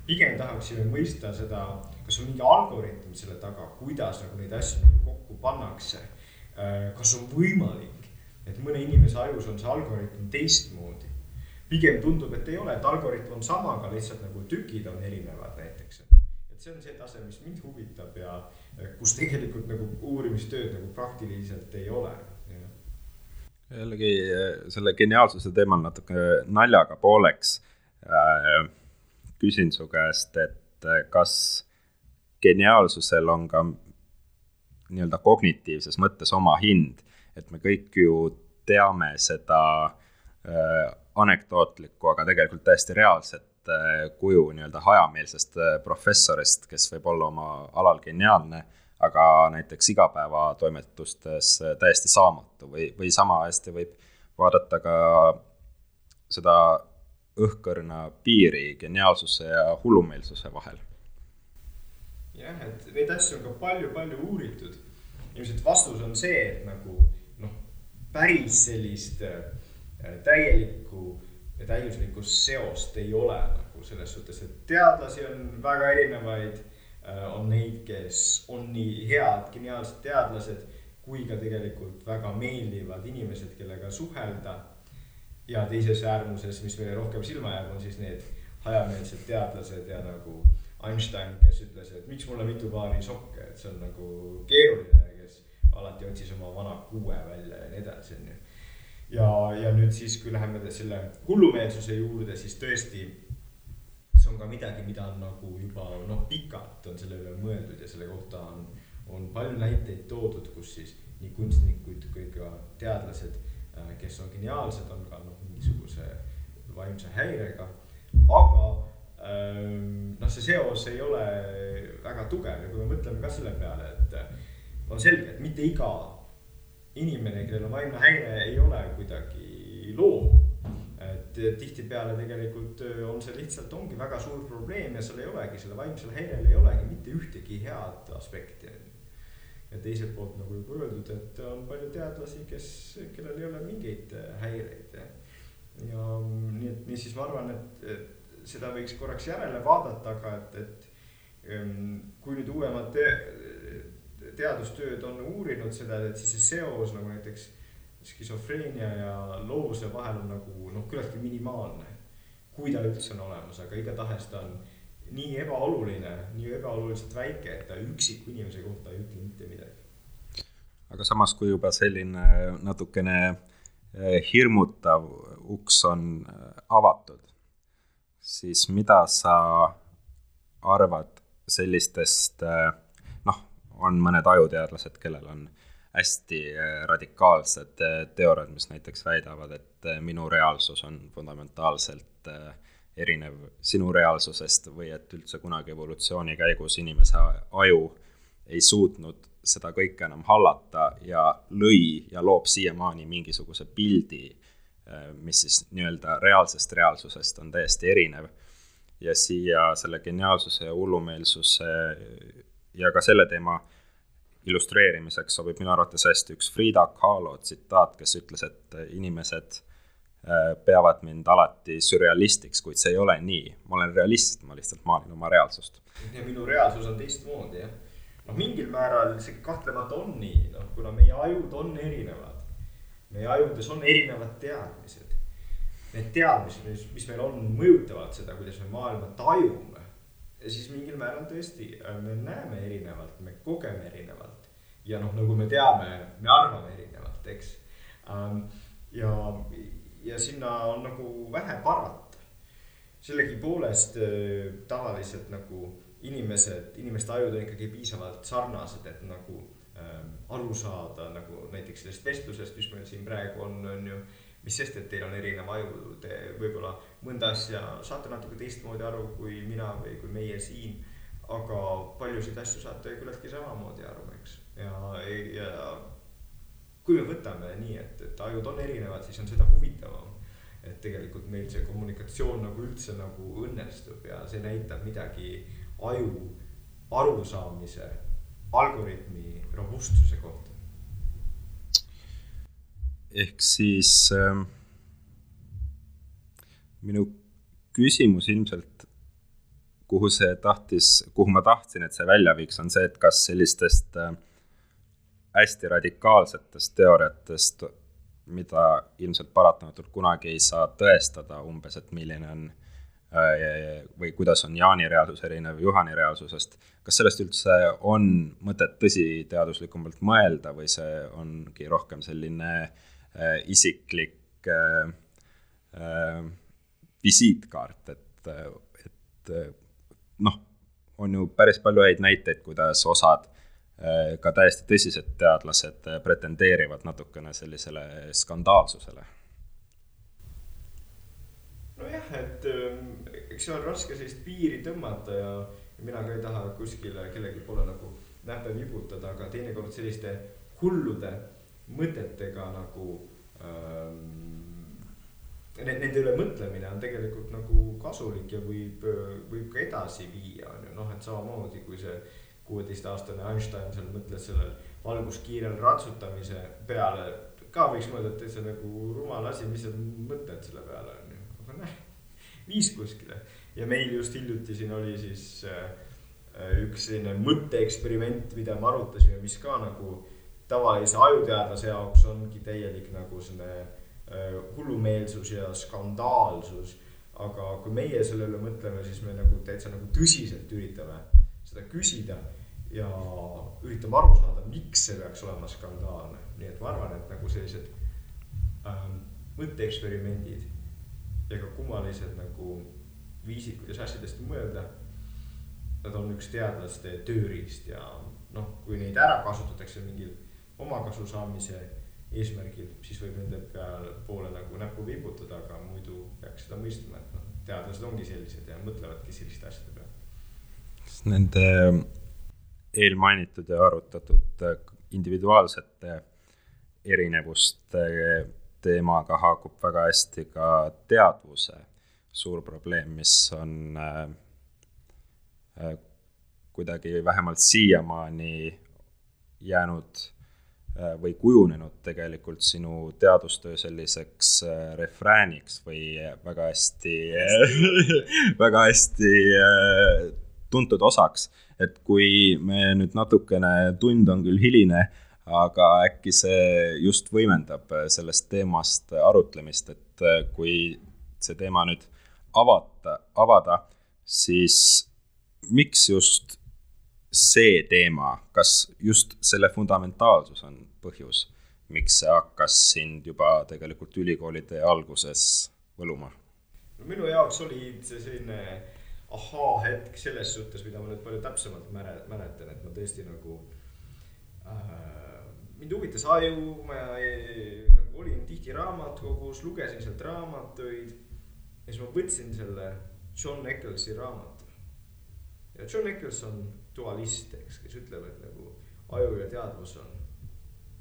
pigem tahaksime mõista seda, kas on mingi algoritm selle taga, kuidas nagu neid asju nagu kokku pannakse. Äh, kas on võimalik, et mõne inimese ajus on see algoritm teistmoodi. pigem tundub, et ei ole, et algoritm on sama, aga lihtsalt nagu tükid on erinevad näiteks. et see on see tase, mis mind huvitab ja äh, kus tegelikult nagu uurimistööd nagu praktiliselt ei ole jällegi äh, selle geniaalsuse teemal natuke naljaga pooleks küsin su käest, et kas geniaalsusel on ka nii-öelda kognitiivses mõttes oma hind, et me kõik ju teame seda äh, anekdootlikku, aga tegelikult täiesti reaalset äh, kuju nii-öelda hajameelsest äh, professorist, kes võib olla oma alal geniaalne, aga näiteks igapäevatoimetustes äh, täiesti saamatu või, või sama hästi võib vaadata ka seda õhkõrna piiri geniaalsuse ja hullumeelsuse vahel. Jah, et neid asju on ka palju-palju uuritud. ilmselt vastus on see, et nagu päris sellist täielikku ja täiuslikku seost ei ole nagu selles suhtes, et teadlasi on väga erinevaid. on neid, kes on nii head, geniaalsed teadlased kui ka tegelikult väga meeldivad inimesed, kellega suhelda. ja teises äärmuses, mis meile rohkem silma jääb, on siis need hajameelsed teadlased ja nagu Einstein, kes ütles, et miks mulle mitu paari sokke, et see on nagu keeruline kes alati otsis oma vana kuue välja ja nii edasi, onju. ja, ja nüüd siis, kui läheme selle hullumeelsuse juurde, siis tõesti, see on ka midagi, mida on nagu juba noh, pikalt on selle üle mõeldud ja selle kohta on, on palju näiteid toodud, kus siis nii kunstnikud kui ka teadlased, äh, kes on geniaalsed, on ka noh, mingisuguse vaimse häirega aga noh, see seos ei ole väga tugev ja kui me mõtleme ka selle peale, et on selge, et mitte iga inimene, kellel on vaimne häire, ei ole kuidagi loom. et tihtipeale tegelikult on see lihtsalt, ongi väga suur probleem ja seal ei olegi, selle vaimsel häirel ei olegi mitte ühtegi head aspekti. ja teiselt poolt nagu juba öeldud, et on palju teadlasi, kes, kellel ei ole mingeid häireid ja nii et niisiis ma arvan, et seda võiks korraks järele vaadata, aga et, et ehm, kui nüüd uuemad te, teadustööd on uurinud seda, et siis see seos nagu näiteks skisofreenia ja loovuse vahel on nagu noh, küllaltki minimaalne. kui ta üldse on olemas, aga igatahes ta on nii ebaoluline, nii ebaoluliselt väike, et ta üksiku inimese kohta ei ütle mitte midagi. aga samas, kui juba selline natukene Eh, hirmutav uks on eh, avatud, siis mida sa arvad sellistest, eh, noh, on mõned ajuteadlased, kellel on hästi radikaalsed teooriad, mis näiteks väidavad, et minu reaalsus on fundamentaalselt erinev sinu reaalsusest või et üldse kunagi evolutsiooni käigus inimese aju ei suutnud seda kõike enam hallata ja lõi ja loob siiamaani mingisuguse pildi, mis siis nii-öelda reaalsest reaalsusest on täiesti erinev. ja siia selle geniaalsuse ja hullumeelsuse ja ka selle teema illustreerimiseks sobib minu arvates hästi üks Frida Kahlo tsitaat, kes ütles, et inimesed äh, peavad mind alati sürrealistiks, kuid see ei ole nii. ma olen realist, ma lihtsalt maalin oma reaalsust. ja minu reaalsus on teistmoodi, jah noh, mingil määral see kahtlemata on nii, noh, kuna meie ajud on erinevad. Meie ajudes on erinevad teadmised. Need teadmised, mis, meil on, mõjutavad seda, kuidas me maailma tajume. ja siis mingil määral tõesti, äh, me näeme erinevalt, me kogeme erinevalt. ja noh, nagu me teame, me arvame erinevalt, eks um,. ja, ja sinna on nagu vähe parata. sellegipoolest äh, tavaliselt nagu inimesed, inimeste ajud on ikkagi piisavalt sarnased, et nagu ähm, aru saada nagu näiteks sellest vestlusest, mis meil siin praegu on, on ju. mis sest, et teil on erinev aju, te võib-olla mõnda asja saate natuke teistmoodi aru kui mina või kui meie siin. aga paljusid asju saate küllaltki samamoodi aru, eks, ja, ja kui me võtame nii, et, et ajud on erinevad, siis on seda huvitavam et tegelikult meil see kommunikatsioon nagu üldse nagu õnnestub ja see näitab midagi aju arusaamise algoritmi robustsuse kohta. ehk siis äh, minu küsimus ilmselt, kuhu see tahtis, kuhu ma tahtsin, et see välja viiks, on see, et kas sellistest äh, hästi radikaalsetest teooriatest, mida ilmselt paratamatult kunagi ei saa tõestada, umbes, et milline on Äh, või kuidas on Jaani reaalsus erinev Juhani reaalsusest. kas sellest üldse on mõtet tõsiteaduslikumalt mõelda või see ongi rohkem selline äh, isiklik äh, äh, visiitkaart, et, et noh, on ju päris palju häid näiteid, kuidas osad äh, ka täiesti tõsised teadlased pretendeerivad natukene sellisele skandaalsusele nojah, et see on raske sellist piiri tõmmata ja mina ka ei taha kuskile kellegi poole nagu näppe vibutada, aga teinekord selliste hullude mõtetega nagu ähm, Nende üle mõtlemine on tegelikult nagu kasulik ja võib, võib ka edasi viia, on ju, noh, et samamoodi kui see kuueteistaastane Einstein seal mõtles sellel valguskiirel ratsutamise peale ka võiks mõelda, et täitsa nagu rumal asi, mis sa mõtled selle peale on ju, aga näh, viis kuskile. ja meil just hiljuti siin oli siis äh, üks selline mõtteeksperiment, mida me arutasime, mis ka nagu tavalise ajuteadlase jaoks ongi täielik nagu selline äh, hullumeelsus ja skandaalsus. aga kui meie selle üle mõtleme, siis me nagu täitsa nagu tõsiselt üritame seda küsida ja üritame aru saada, miks see peaks olema skandaalne. nii et ma arvan, et nagu sellised ähm, mõtteeksperimendid ja ka kummalised nagu viisid, kuidas asjadest mõelda. Nad on üks teadlaste tööriist ja noh, kui neid ära kasutatakse mingil omakasu saamise eesmärgil, siis võib nende peale poole nagu näppu viibutada, aga muidu peaks seda mõistma, et noh, teadlased ongi sellised ja mõtlevadki selliste asjade peale. Nende eelmainitud ja arutatud individuaalsete erinevuste teemaga haakub väga hästi ka teadvuse suur probleem, mis on äh, äh, kuidagi vähemalt siiamaani jäänud äh, või kujunenud tegelikult sinu teadustöö selliseks äh, refrääniks või väga hästi väga hästi äh, tuntud osaks. Et kui me nüüd natukene, tund on küll hiline, aga äkki see just võimendab sellest teemast arutlemist, et kui see teema nüüd avata, avada, siis miks just see teema, kas just selle fundamentaalsus on põhjus, miks see hakkas sind juba tegelikult ülikoolide alguses võluma? no minu jaoks oli see selline ahaa-hetk selles suhtes, mida ma nüüd palju täpsemalt mäletan, et ma tõesti nagu äh,. Mind huvitas aju, ma nagu olin tihti raamatukogus, lugesin sealt raamatuid. ja siis ma võtsin selle John Eckelsi raamatu. ja John Eccles on dualist, eks, kes ütleb, et nagu aju ja teadvus on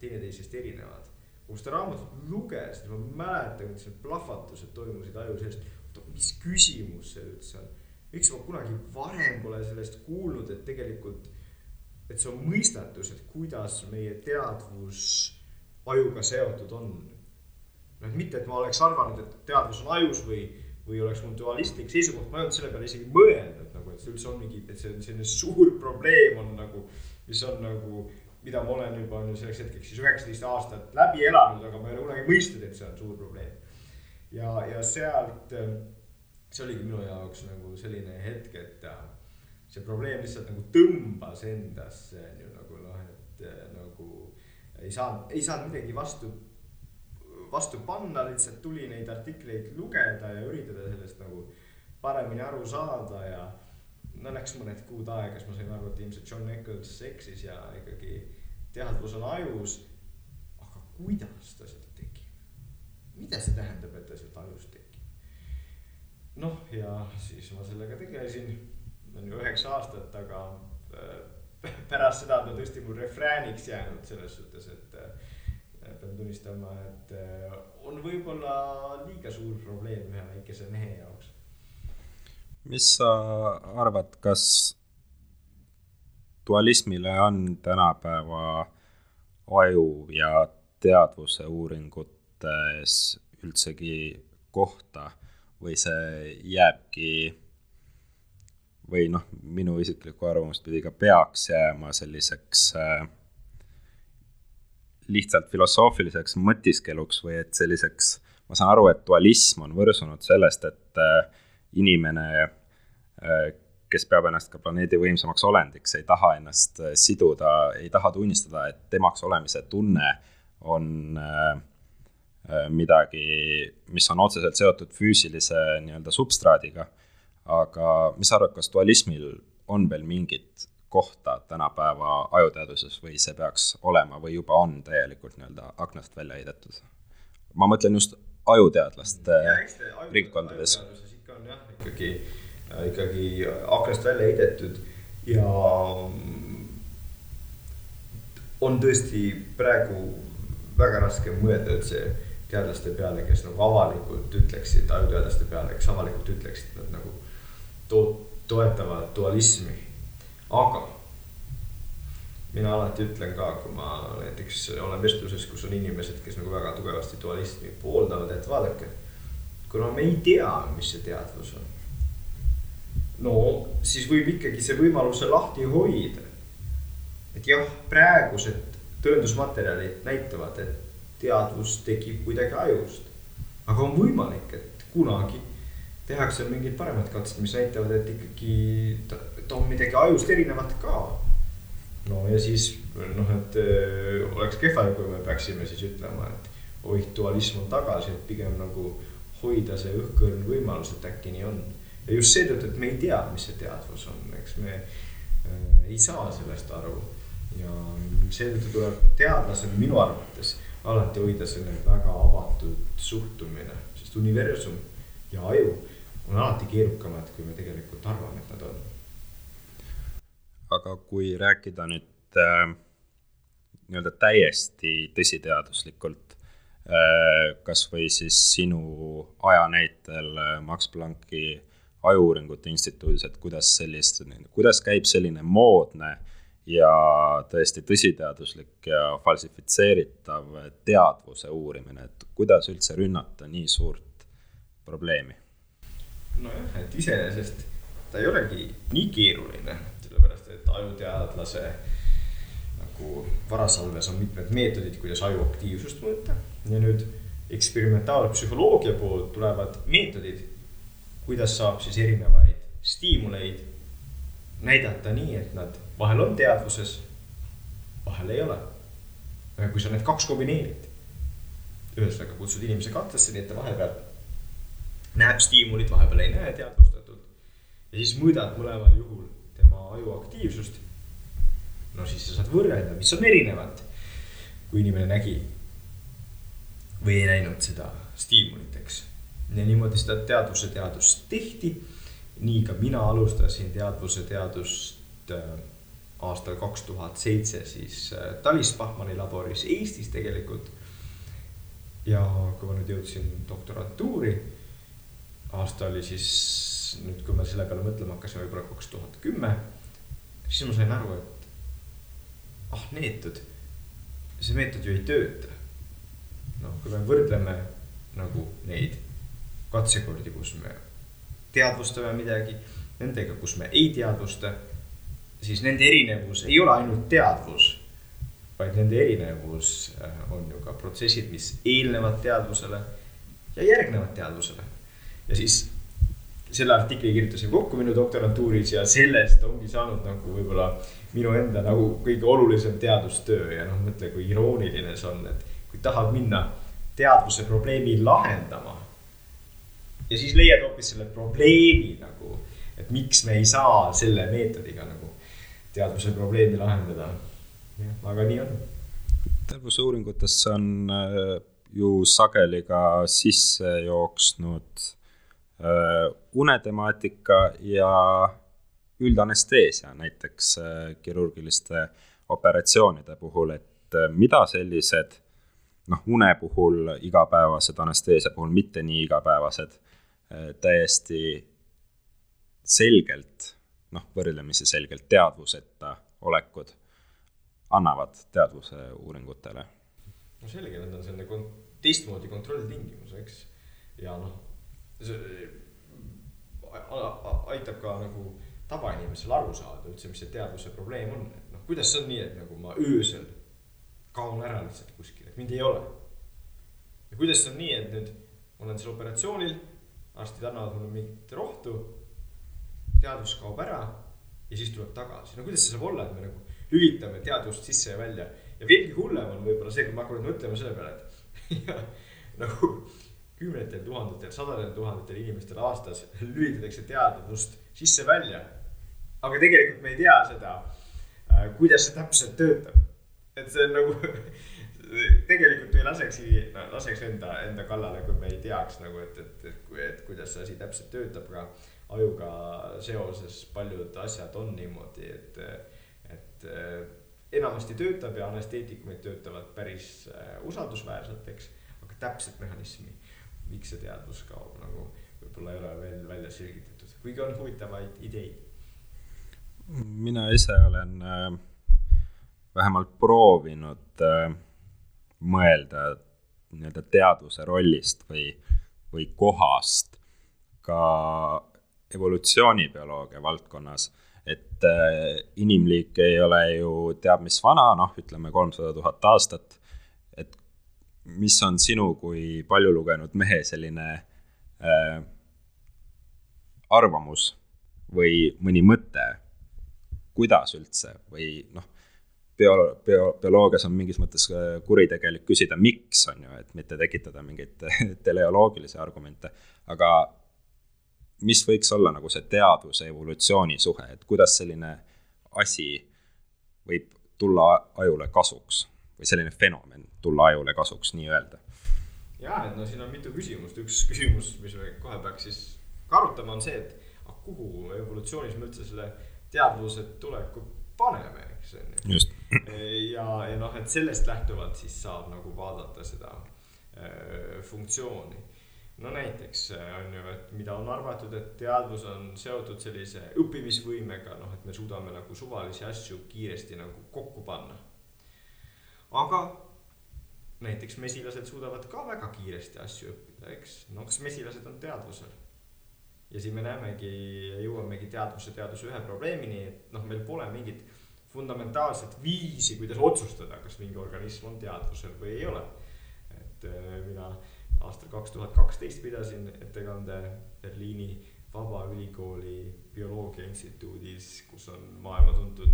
teineteisest erinevad. kui ma seda raamatut lugesin, ma mäletan, kuidas need plahvatused toimusid aju sees. oota, mis küsimus see üldse on? miks ma kunagi varem pole sellest kuulnud, et tegelikult, et see on mõistatus, et kuidas meie teadvus ajuga seotud on. noh, mitte, et ma oleks arvanud, et teadvus on ajus või, või oleks mul dualistlik seisukoht, ma ei olnud selle peale isegi mõelnud nagu, et see üldse on mingi, et see on selline suur probleem on nagu, mis on nagu, mida ma olen juba nüüd selleks hetkeks siis üheksateist aastat läbi elanud, aga ma ei ole kunagi mõistnud, et see on suur probleem. ja, ja sealt see oligi minu jaoks nagu selline hetk, et äh, see probleem lihtsalt nagu tõmbas endasse, on ju nagu noh, et äh, nagu ei saanud, ei saanud midagi vastu, vastu panna, lihtsalt tuli neid artikleid lugeda ja üritada sellest nagu paremini aru saada ja no läks mõned kuud aega, siis ma sain aru, et ilmselt John Eccles eksis ja ikkagi teadvus on ajus. aga kuidas ta seda tekib? mida see tähendab, et ta sealt ajust tekib? noh, ja siis ma sellega tegelesin, üheksa aastat, aga äh, pärast seda ta tõesti mul refrääniks jäänud selles suhtes, et äh, pean tunnistama, et äh, on võib-olla liiga suur probleem ühe väikese mehe jaoks. mis sa arvad, kas dualismile on tänapäeva aju ja teadvuse uuringutes üldsegi kohta või see jääbki või noh, minu isiklikku arvamust pidi ka peaks jääma selliseks äh, lihtsalt filosoofiliseks mõtiskeluks või et selliseks, ma saan aru, et dualism on võrsunud sellest, et äh, inimene äh,, kes peab ennast ka planeedi võimsamaks olendiks, ei taha ennast äh, siduda, ei taha tunnistada, et temaks olemise tunne on äh, Äh, midagi, mis on otseselt seotud füüsilise nii-öelda substraadiga. Aga mis sa arvad, kas dualismil on veel mingit kohta tänapäeva ajuteaduses või see peaks olema või juba on täielikult nii-öelda aknast välja heidetud? ma mõtlen just ajuteadlaste ringkondades. ikka on jah, ikkagi, ikkagi aknast välja heidetud ja on tõesti praegu väga raske mõelda üldse teadlaste peale, kes nagu avalikult ütleksid, ajuteadlaste peale, kes avalikult ütleksid, nad nagu to-, toetavad dualismi. aga mina alati ütlen ka, kui ma näiteks olen vestluses, kus on inimesed, kes nagu väga tugevasti dualismi pooldavad, et vaadake. kuna me ei tea, mis see teadvus on. no siis võib ikkagi see võimaluse lahti hoida. et jah, praegused tõendusmaterjalid näitavad, et teadvus tekib kuidagi ajust. aga on võimalik, et kunagi tehakse mingeid paremaid katseid, mis näitavad, et ikkagi ta, ta on midagi ajust erinevat ka. no ja siis noh, et öö, oleks kehva, kui me peaksime siis ütlema, et oih, dualism on tagasi, et pigem nagu hoida see õhkõrn võimalus, et äkki nii on. ja just seetõttu, et me ei tea, mis see teadvus on, eks me äh, ei saa sellest aru. ja seetõttu tuleb teadlasel minu arvates alati hoida selline väga avatud suhtumine, sest universum ja aju on alati keerukamad, kui me tegelikult arvame, et nad on. aga kui rääkida nüüd äh, nii-öelda täiesti tõsiteaduslikult äh,, kasvõi siis sinu aja näitel äh, Max Plancki Ajuuuringute Instituudis, et kuidas sellist, kuidas käib selline moodne ja tõesti tõsiteaduslik ja falsifitseeritav teadvuse uurimine, et kuidas üldse rünnata nii suurt probleemi nojah, et iseenesest ta ei olegi nii keeruline, sellepärast et ajuteadlase nagu varasalves on mitmed meetodid, kuidas aju aktiivsust mõõta ja nüüd eksperimentaalpsühholoogia poolt tulevad meetodid, kuidas saab siis erinevaid stiimuleid näidata nii, et nad vahel on teadvuses, vahel ei ole. kui sa need kaks kombineerid, ühesõnaga kutsud inimese katlesse, nii et ta vahepeal näeb stiimulit, vahepeal ei näe teadvustatult. ja siis mõõdad mõlemal juhul tema aju aktiivsust. no siis sa saad võrrelda, mis on erinevad, kui inimene nägi või ei näinud seda stiimulit, eks. ja niimoodi seda teadvuse teadust tehti. nii ka mina alustasin teadvuse teadust äh, aastal kaks tuhat seitse siis äh, Talis Bachmanni laboris Eestis tegelikult. ja kui ma nüüd jõudsin doktorantuuri aasta oli siis nüüd, kui me selle peale mõtlema hakkasime, võib-olla kaks tuhat kümme. siis ma sain aru, et ah neetud, see meetod ju ei tööta. noh, kui me võrdleme nagu neid katsekordi, kus me teadvustame midagi, nendega, kus me ei teadvusta, siis nende erinevus ei ole ainult teadvus, vaid nende erinevus äh, on ju ka protsessid, mis eelnevad teadvusele ja järgnevad teadvusele ja siis selle artikli kirjutasin kokku minu doktorantuuris ja sellest ongi saanud nagu võib-olla minu enda nagu kõige olulisem teadustöö ja noh, mõtle, kui irooniline see on, et kui tahad minna teadvuse probleemi lahendama. ja siis leiad hoopis selle probleemi nagu, et miks me ei saa selle meetodiga nagu teadvuse probleemi lahendada. aga nii on. teadvusuuringutesse on äh, ju sageli ka sisse jooksnud unetemaatika ja üldanesteesia näiteks äh, kirurgiliste operatsioonide puhul, et äh, mida sellised noh, une puhul igapäevased, anesteesia puhul mitte nii igapäevased, täiesti selgelt, noh, võrdlemisi selgelt teadvuseta olekud annavad teadvuse uuringutele? no selge, need on selline kon-, teistmoodi kontrolltingimus, eks. ja noh see aitab ka nagu tavainimesel aru saada üldse, mis see teadvuse probleem on, et noh, kuidas see on nii, et nagu ma öösel kaon ära lihtsalt kuskile, mind ei ole. ja kuidas see on nii, et nüüd ma olen seal operatsioonil, arstid annavad mulle mingit rohtu, teadvus kaob ära ja siis tuleb tagasi, no kuidas see saab olla, et me nagu lülitame teadvust sisse ja välja? Ja veelgi hullem on võib-olla see, kui ma hakkan mõtlema selle peale, et ja, nagu kümnetel tuhandetel, sadadel tuhandetel inimestel aastas lülitatakse teadvust sisse-välja. aga tegelikult me ei tea seda, äh, kuidas see täpselt töötab. et see on nagu tegelikult ei laseksi, laseks enda, enda kallale, kui me ei teaks nagu, et, et, et, et kuidas see asi täpselt töötab, aga ajuga seoses paljud asjad on niimoodi, et, et äh, enamasti töötab ja anesteetikumid töötavad päris äh, usaldusväärselt, eks, aga täpset mehhanismi miks see teadvus kaob, nagu võib-olla ei ole veel välja selgitatud, kuigi on huvitavaid ideid. mina ise olen äh, vähemalt proovinud äh, mõelda nii-öelda teaduse rollist või, või kohast ka evolutsioonibioloogia valdkonnas, et äh, inimliik ei ole ju teab mis vana, noh, ütleme kolmsada tuhat aastat, mis on sinu kui palju lugenud mehe selline äh, arvamus või mõni mõte, kuidas üldse? Või noh, bio, bio, bioloogias on mingis mõttes äh, kuritegelik küsida, miks, on ju, et mitte tekitada mingeid teleoloogilisi argumente, aga mis võiks olla nagu see teadvuse evolutsiooni suhe, et kuidas selline asi võib tulla ajule kasuks või selline fenomen tulla ajule kasuks nii-öelda? ja, et no siin on mitu küsimust, üks küsimus, mis me kohe peaks siis ka arutama, on see, et kuhu evolutsioonis me üldse selle teadvuse tuleku paneme, eks on ju. ja, ja noh, et sellest lähtuvalt siis saab nagu vaadata seda äh, funktsiooni. no näiteks äh, on ju, et mida on arvatud, et teadvus on seotud sellise õppimisvõimega, noh, et me suudame nagu suvalisi asju kiiresti nagu kokku panna. aga näiteks mesilased suudavad ka väga kiiresti asju õppida, eks, no kas mesilased on teadvusel? ja siin me näemegi jõuamegi teadvuse teaduse ühe probleemini, et noh, meil pole mingit fundamentaalset viisi, kuidas otsustada, kas mingi organism on teadvusel või ei ole. et äh, mina aastal kaks tuhat kaksteist pidasin ettekande Berliini Vabaülikooli Bioloogia Instituudis, kus on maailma tuntud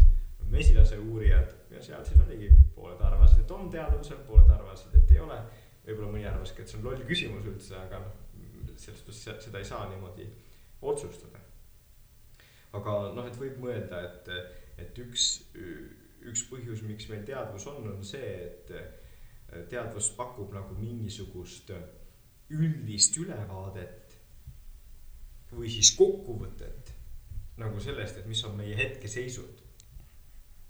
mesilase uurijad ja seal siis oligi, pooled arvasid, et on teadvusel, pooled arvasid, et ei ole. võib-olla mõni arvaski, et see on loll küsimus üldse, aga noh, selles suhtes seda ei saa niimoodi otsustada. aga noh, et võib mõelda, et, et üks, üks põhjus, miks meil teadvus on, on see, et teadvus pakub nagu mingisugust üldist ülevaadet või siis kokkuvõtet nagu sellest, et mis on meie hetkeseisud.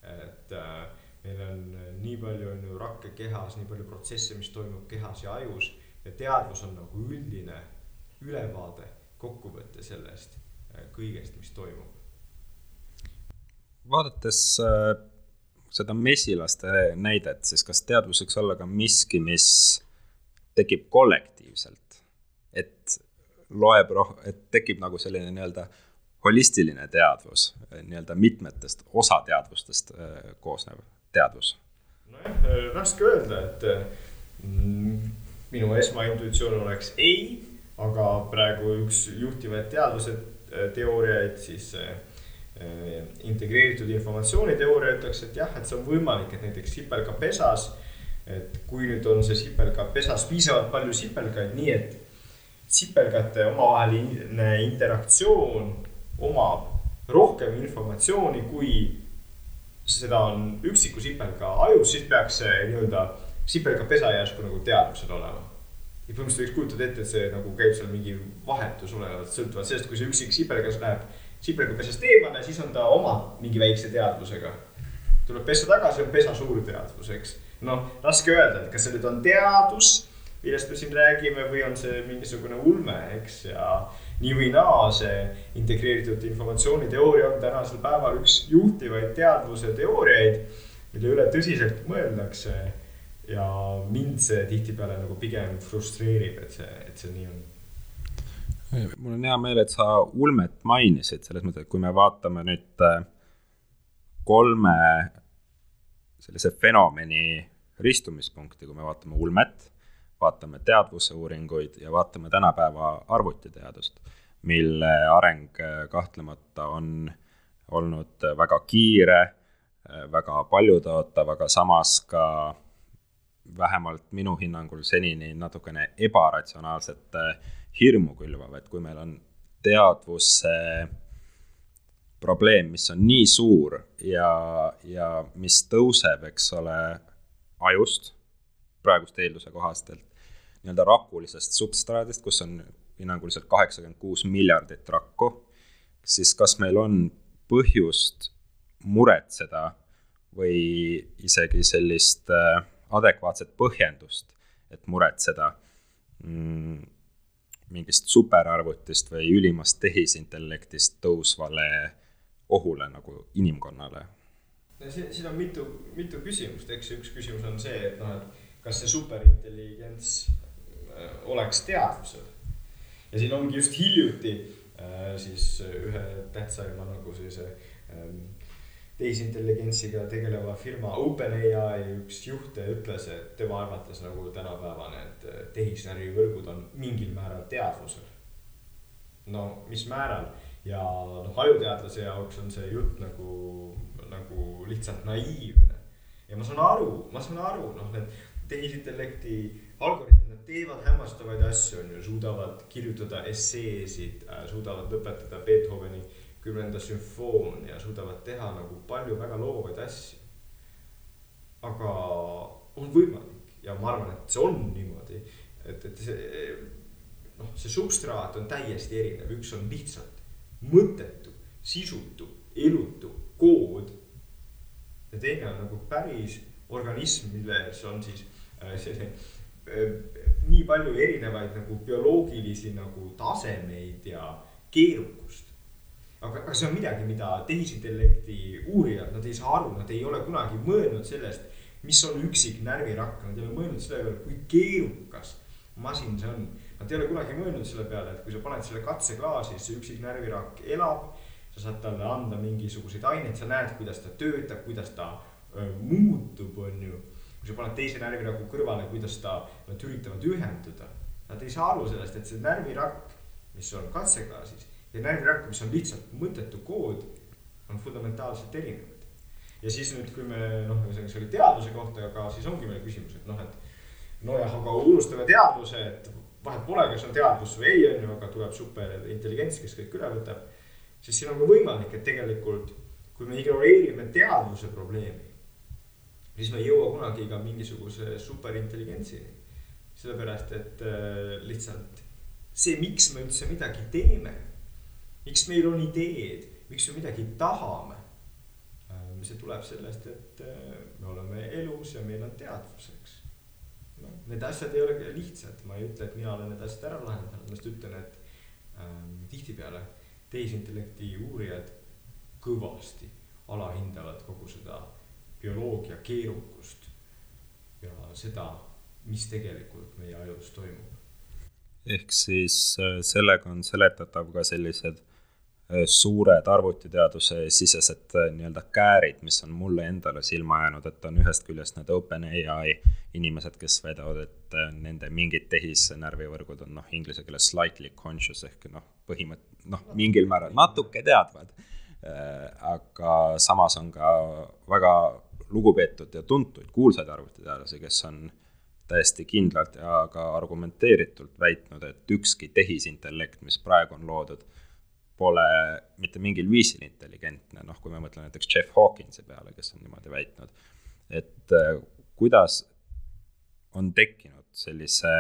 Et äh, meil on nii palju on ju rakke kehas, nii palju protsesse, mis toimub kehas ja ajus ja teadvus on nagu üldine ülevaade kokkuvõte sellest äh, kõigest, mis toimub. vaadates äh, seda mesilaste näidet, siis kas teadvus võiks olla ka miski, mis tekib kollektiivselt, et loeb roh-, et tekib nagu selline nii-öelda holistiline teadvus, nii-öelda mitmetest osateadvustest äh, koosnev teadvus? nojah, raske öelda, et mm, minu esmaintuitsioon oleks ei aga praegu üks juhtivaid teaduse äh, teooriaid siis integreeritud informatsiooniteooria ütleks, et jah, et see on võimalik, et näiteks sipelgapesas, et kui nüüd on see sipelgapesas piisavalt palju sipelgaid, nii et sipelgate omavaheline interaktsioon omab rohkem informatsiooni, kui seda on üksiku sipelga ajus, siis peaks see nii-öelda sipelgapesa järsku nagu teadvusel olema ja põhimõtteliselt võiks kujutada ette, et see nagu käib seal mingi vahetus olenevalt, sõltuvalt sellest, kui see üksik sipelgas läheb sipelgapesast eemale, siis on ta oma mingi väikse teadvusega. tuleb pessa tagasi, on pesa suur teadvus, eks. noh, raske öelda, et kas see nüüd on teadus, millest me siin räägime, või on see mingisugune ulme, eks, ja nii või naa, see integreeritud informatsiooniteooria on tänasel päeval üks juhtivaid teadvuse teooriaid, mille üle tõsiselt mõeldakse ja mind see tihtipeale nagu pigem frustreerib, et see, et see nii on. mul on hea meel, et sa ulmet mainisid, selles mõttes, et kui me vaatame nüüd äh, kolme sellise fenomeni ristumispunkti, kui me vaatame ulmet, vaatame teadvuse uuringuid ja vaatame tänapäeva arvutiteadust, mille areng äh, kahtlemata on olnud väga kiire, äh, väga paljutõotav, aga samas ka vähemalt minu hinnangul senini natukene ebaratsionaalset äh, hirmu külvav, et kui meil on teadvuse probleem, mis on nii suur ja, ja mis tõuseb, eks ole, ajust, praeguste eelduse kohastelt, nii-öelda rakulisest substraadist, kus on hinnanguliselt kaheksakümmend kuus miljardit rakku, siis kas meil on põhjust muretseda või isegi sellist äh, adekvaatset põhjendust, et muretseda mm, mingist superarvutist või ülimast tehisintellektist tõusvale ohule nagu inimkonnale? siin, on mitu, mitu küsimust, eks üks küsimus on see, et noh, et kas see superintelligents äh, oleks teadvusel. ja siin ongi just hiljuti äh, siis ühe tähtsaima nagu sellise ähm, tehisintelligentsiga tegeleva firma OpenAI üks juhte ütles, et tema arvates nagu tänapäeva need tehisnärvivõrgud on mingil määral teadvusel. no mis määral ja noh, ajuteadlase jaoks on see jutt nagu, nagu lihtsalt naiivne. ja ma saan aru, ma saan aru, noh, need tehisintellekti algoritmid, nad teevad hämmastavaid asju, on ju, suudavad kirjutada esseesid äh,, suudavad lõpetada Beethoveni kümnenda sümfoonia suudavad teha nagu palju väga loovaid asju. aga on võimalik ja ma arvan, et see on niimoodi, et, et see noh, see substraat on täiesti erinev, üks on lihtsalt mõttetu, sisutu, elutu kood. ja teine on nagu päris organism, milles on siis nii palju erinevaid nagu bioloogilisi nagu tasemeid ja keerukust aga, aga see on midagi, mida tehisintellekti uurijad, nad ei saa aru, nad ei ole kunagi mõelnud sellest, mis on üksik närvirakk, nad ei ole mõelnud selle peale, kui keerukas masin see on. Nad ei ole kunagi mõelnud selle peale, et kui sa paned selle katseklaasi, siis see üksik närvirakk elab. sa saad talle anda mingisuguseid aineid, sa näed, kuidas ta töötab, kuidas ta öö, muutub, on ju. Kui sa paned teise närviraku kõrvale, kuidas ta, nad üritavad ühenduda. Nad ei saa aru sellest, et see närvirakk, mis on katseklaasis ja närvirakk, mis on lihtsalt mõttetu kood, on fundamentaalselt erinevad. ja siis nüüd, kui me noh, ühesõnaga see oli teaduse kohta, aga siis ongi meil küsimus, et noh, et nojah, aga unustame teadvuse, et vahet pole, kas on teadvus või ei, on ju, aga tuleb superintelligents, kes kõik üle võtab. siis siin on ka võimalik, et tegelikult kui me ignoreerime teadvuse probleemi, siis me ei jõua kunagi ka mingisuguse superintelligentsini. sellepärast, et äh, lihtsalt see, miks me üldse midagi teeme miks meil on ideed, miks me midagi tahame? Ähm, see tuleb sellest, et äh, me oleme elus ja meil on teadvus, eks. noh, need asjad ei ole lihtsad, ma ei ütle, et mina olen need asjad ära lahendanud, ma lihtsalt ütlen, et ähm, tihtipeale tehisintellekti uurijad kõvasti alahindavad kogu seda bioloogia keerukust ja seda, mis tegelikult meie ajus toimub. ehk siis äh, sellega on seletatav ka sellised Äh, suured arvutiteaduse sisesed äh, nii-öelda käärid, mis on mulle endale silma jäänud, et on ühest küljest need OpenAI inimesed, kes väidavad, et nende mingid tehisnärvivõrgud on noh, inglise keeles slightly conscious ehk noh, põhimõtt-, noh, mingil määral natuke teadvad. aga samas on ka väga lugupeetud ja tuntuid kuulsaid arvutiteadlasi, kes on täiesti kindlalt ja ka argumenteeritult väitnud, et ükski tehisintellekt, mis praegu on loodud pole mitte mingil viisil intelligentne, noh, kui me mõtleme näiteks Jeff Hawkinsi peale, kes on niimoodi väitnud, et äh, kuidas on tekkinud sellise,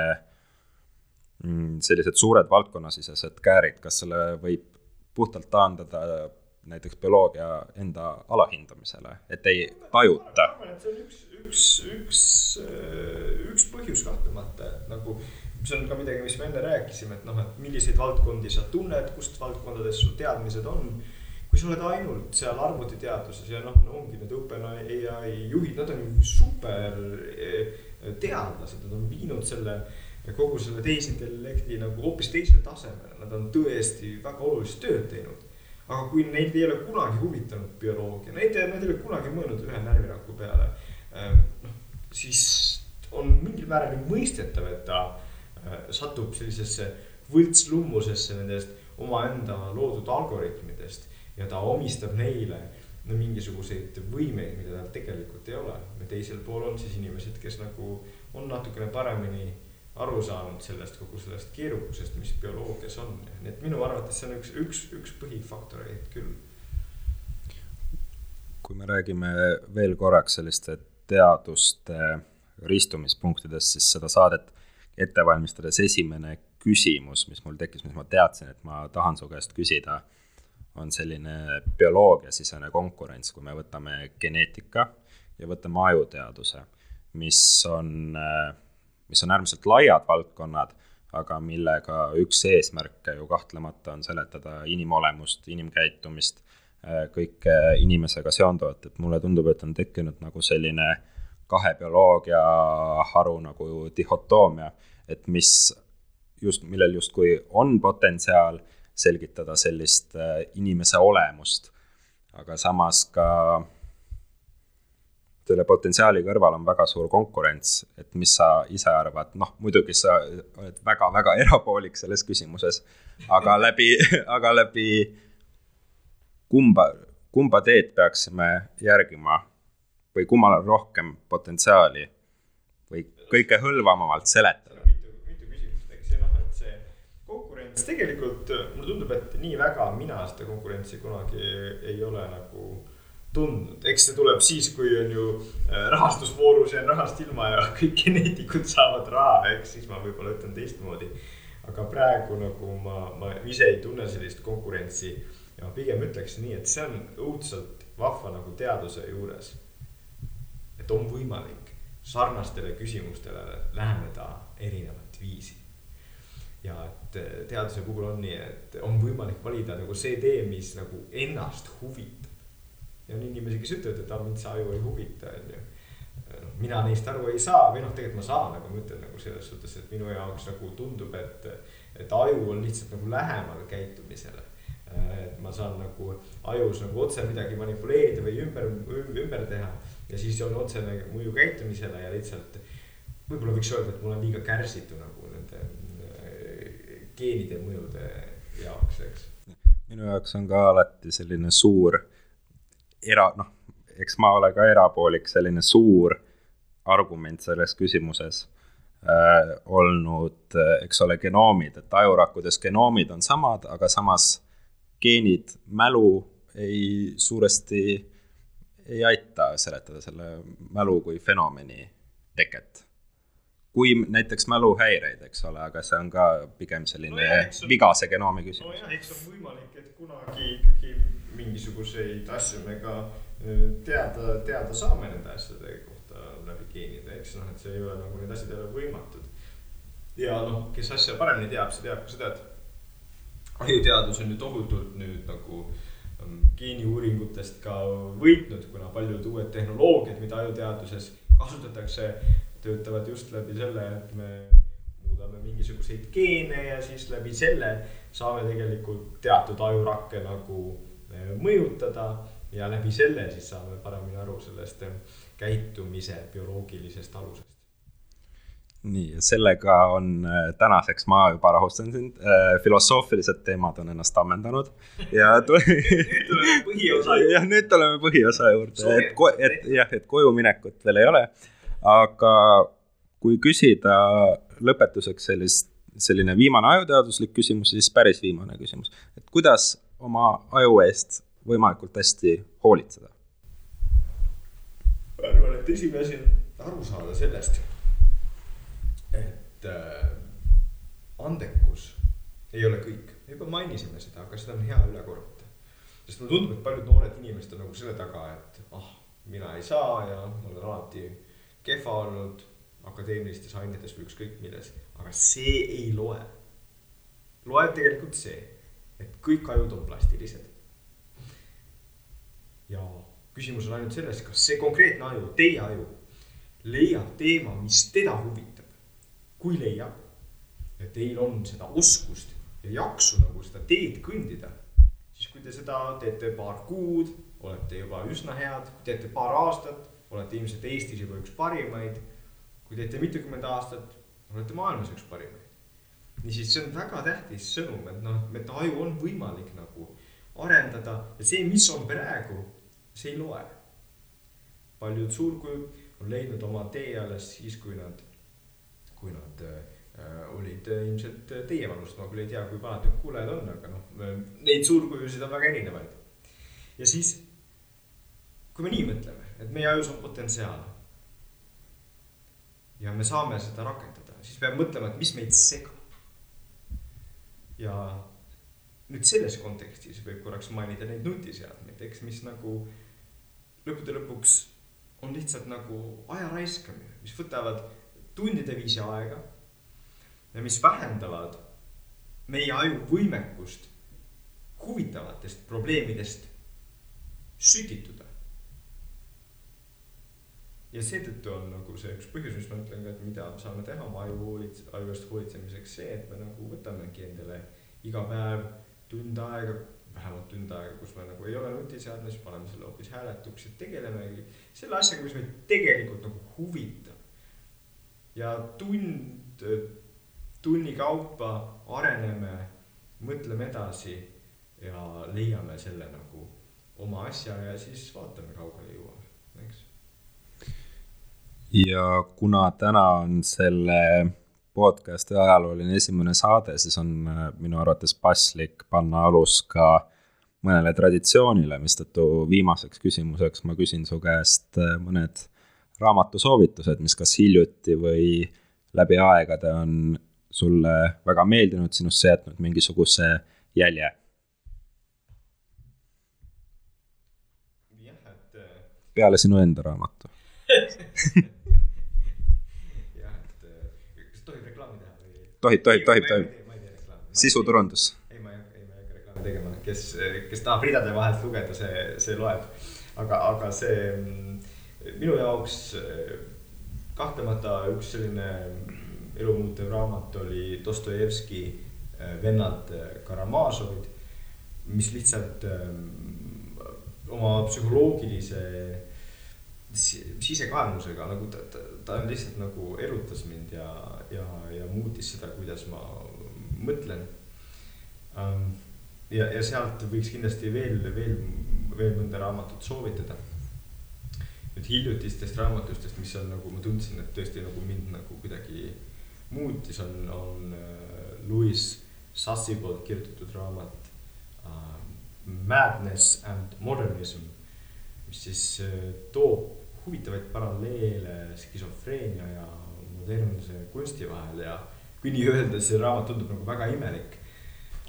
mm, sellised suured valdkonnasisesed käärid, kas selle võib puhtalt taandada näiteks bioloogia enda alahindamisele, et ei tajuta? ma arvan, et see on üks, üks, üks, äh, üks põhjus kahtlemata, et nagu see on ka midagi, mis me enne rääkisime, et noh, et milliseid valdkondi sa tunned, kust valdkondadest sul teadmised on. kui sa oled ainult seal arvutiteaduses ja noh, ongi need OpenAI juhid, nad on ju super eh, teadlased, nad on viinud selle kogu selle tehisintellekti nagu hoopis teisele tasemele, nad on tõesti väga olulist tööd teinud. Aga kui neid ei ole kunagi huvitanud bioloogia, neid, nad ei ole kunagi mõelnud ühe närviraku peale, eh, noh, siis on mingil määral ju mõistetav, et ta Äh, satub sellisesse võltslummusesse nendest omaenda loodud algoritmidest ja ta omistab neile no mingisuguseid võimeid, mida tal tegelikult ei ole. ja teisel pool on siis inimesed, kes nagu on natukene paremini aru saanud sellest kogu sellest keerukusest, mis bioloogias on. nii et minu arvates see on üks, üks, üks põhifaktoreid küll. kui me räägime veel korraks selliste teaduste ristumispunktidest, siis seda saadet ette valmistades esimene küsimus, mis mul tekkis, mis ma teadsin, et ma tahan su käest küsida, on selline bioloogiasisene konkurents, kui me võtame geneetika ja võtame ajuteaduse, mis on, mis on äärmiselt laiad valdkonnad, aga millega üks eesmärke ju kahtlemata on seletada inimolemust, inimkäitumist, kõike inimesega seonduvat, et mulle tundub, et on tekkinud nagu selline kahe bioloogia haru nagu dihhotoomia, et mis just, millel justkui on potentsiaal selgitada sellist inimese olemust, aga samas ka selle potentsiaali kõrval on väga suur konkurents, et mis sa ise arvad, noh, muidugi sa oled väga-väga erapoolik selles küsimuses, aga läbi, aga läbi kumba, kumba teed peaksime järgima või kummal on rohkem potentsiaali või seletada? küsimust, eks ja noh, konkurents tegelikult mulle tundub, et nii väga mina seda konkurentsi kunagi ei ole nagu tundnud, eks see tuleb siis, kui on ju äh, rahastusvoorus jään rahast ilma ja kõik geneetikud saavad raha, eks siis ma võib-olla ütlen teistmoodi. aga praegu nagu ma, ma ise ei tunne sellist konkurentsi ja pigem ütleks nii, et see on õudselt vahva nagu teaduse juures. et on võimalik sarnastele küsimustele läheneda erinevat viisi. ja et äh, teaduse puhul on nii, et on võimalik valida nagu see tee, mis nagu ennast huvitab ja on inimesi, kes ütlevad, et ah, mind see aju ei huvita, on ju. noh, mina neist aru ei saa või noh, tegelikult ma saan, aga ma ütlen nagu selles suhtes, et minu jaoks nagu tundub, et, et aju on lihtsalt nagu lähemal käitumisele. et ma saan nagu ajus nagu otse midagi manipuleerida või ümber, ümber teha ja siis on otsene mõju käitumisele ja lihtsalt võib-olla võiks öelda, et mul on liiga kärsitu nagu nende äh, geenide mõjude jaoks, eks. minu jaoks on ka alati selline suur era-, noh, eks ma ole ka erapoolik, selline suur argument selles küsimuses äh, olnud, äh, eks ole, genoomid, et ajurakkudes genoomid on samad, aga samas geenid, mälu ei suuresti ei aita seletada selle mälu kui fenomeni teket. kui näiteks mäluhäireid, eks ole, aga see on ka pigem selline no jah, vigase genoomi küsimus. nojah, eks on võimalik, et kunagi ikkagi mingisuguseid asju me ka teada, teada saame nende asjade kohta läbi geenide, eks noh, et see ei ole nagu need asjad ei ole võimatud. ja noh, kes asja paremini teab, see teab ka seda, et ajuteadus on ju tohutult nüüd nagu ähm, geeniuuringutest ka võitnud, kuna paljud uued tehnoloogiad, mida ajuteaduses kasutatakse, töötavad just läbi selle, et me muudame mingisuguseid geene ja siis läbi selle saame tegelikult teatud ajurakke nagu mõjutada ja läbi selle siis saame paremini aru sellest äh, käitumise bioloogilisest alusest. nii, sellega on äh, tänaseks, ma juba rahustan sind, äh, filosoofilised teemad on ennast ammendanud ja nüüd tuleme põhiosa juurde. jah, nüüd tuleme põhiosa juurde, et, et jah, et koju minekut veel ei ole. aga kui küsida lõpetuseks sellist, selline viimane ajuteaduslik küsimus, siis päris viimane küsimus, et kuidas oma aju eest võimalikult hästi hoolitseda? ma arvan, et esimene asi on aru saada sellest, et äh, andekus ei ole kõik. me juba mainisime seda, aga seda on hea üle korrata. sest mulle tundub, et paljud noored inimesed on nagu selle taga, et ah, mina ei saa ja ma olen alati kehva olnud akadeemilistes ainetes või ükskõik milles, aga see ei loe. loeb tegelikult see, kõik ajud on plastilised ja küsimus on ainult selles, kas see konkreetne aju, teie aju, leiab teema, mis teda huvitab. kui leiab ja teil on seda oskust ja jaksu nagu seda teed kõndida, siis kui te seda teete paar kuud, olete juba üsna head, kui teete paar aastat, olete ilmselt Eestis juba üks parimaid. kui teete mitukümmend aastat, olete maailmas üks parimaid. Niisiis, see on väga tähtis sõnum, et noh, et aju on võimalik nagu arendada ja see, mis on praegu see ei loe. paljud suurkujud on leidnud oma tee alles siis, kui nad, kui nad äh, olid äh, ilmselt teie vanust, ma küll ei tea, kui vanad need kuulajad on, aga noh, neid suurkujusid on väga erinevaid. ja siis, kui me nii mõtleme, et meie ajus on potentsiaal. ja me saame seda rakendada, siis peame mõtlema, et mis meid segab. Ja nüüd selles kontekstis võib korraks mainida neid nutiseadmeid, eks, mis nagu lõppude lõpuks on lihtsalt nagu aja raiskamine, mis võtavad tundide viisi aega ja mis vähendavad meie aju võimekust huvitavatest probleemidest sütituda. Ja seetõttu on nagu see üks põhjus, mis ma ütlen ka, et mida saame teha oma aju hoolits-, aju eest hoolitsemiseks, see, et me nagu võtamegi endale iga päev tund aega, vähemalt tund aega, kus me nagu ei ole nutiseadmes, paneme selle hoopis hääletuks ja tegelemegi selle asjaga, mis meid tegelikult nagu huvitab. ja tund, tunni kaupa areneme, mõtleme edasi ja leiame selle nagu oma asja ja siis vaatame, kaugele. Ja kuna täna on selle podcast'i ajalooline esimene saade, siis on äh, minu arvates paslik panna alus ka mõnele traditsioonile, mistõttu viimaseks küsimuseks ma küsin su käest äh, mõned raamatusoovitused, mis kas hiljuti või läbi aegade on sulle väga meeldinud, sinusse jätnud mingisuguse jälje? Peale sinu enda raamatu jah, et kas tohib reklaami teha või? Tohib, tohib, tohib, tohib. sisuturundus. ei, ma ei hakka, ei, ma ei hakka reklaami tegema, kes, kes tahab ridade vahelt lugeda, see, see loeb. aga, aga see minu jaoks kahtlemata üks selline elumuutev raamat oli Dostojevski Vennad Karamaažovid, mis lihtsalt oma psühholoogilise sisekaemusega nagu ta, ta, ta lihtsalt nagu erutas mind ja, ja, ja muutis seda, kuidas ma mõtlen. Ähm, ja, ja sealt võiks kindlasti veel, veel, veel mõnda raamatut soovitada. nüüd hiljutistest raamatustest, mis on nagu ma tundsin, et tõesti nagu mind nagu kuidagi muutis, on, on äh, Louis Sassi poolt kirjutatud raamat uh, Madness and Modernism, mis siis uh, toob huvitavaid paralleele skisofreenia ja modernse kunsti vahel ja kui nii öelda, see raamat tundub nagu väga imelik.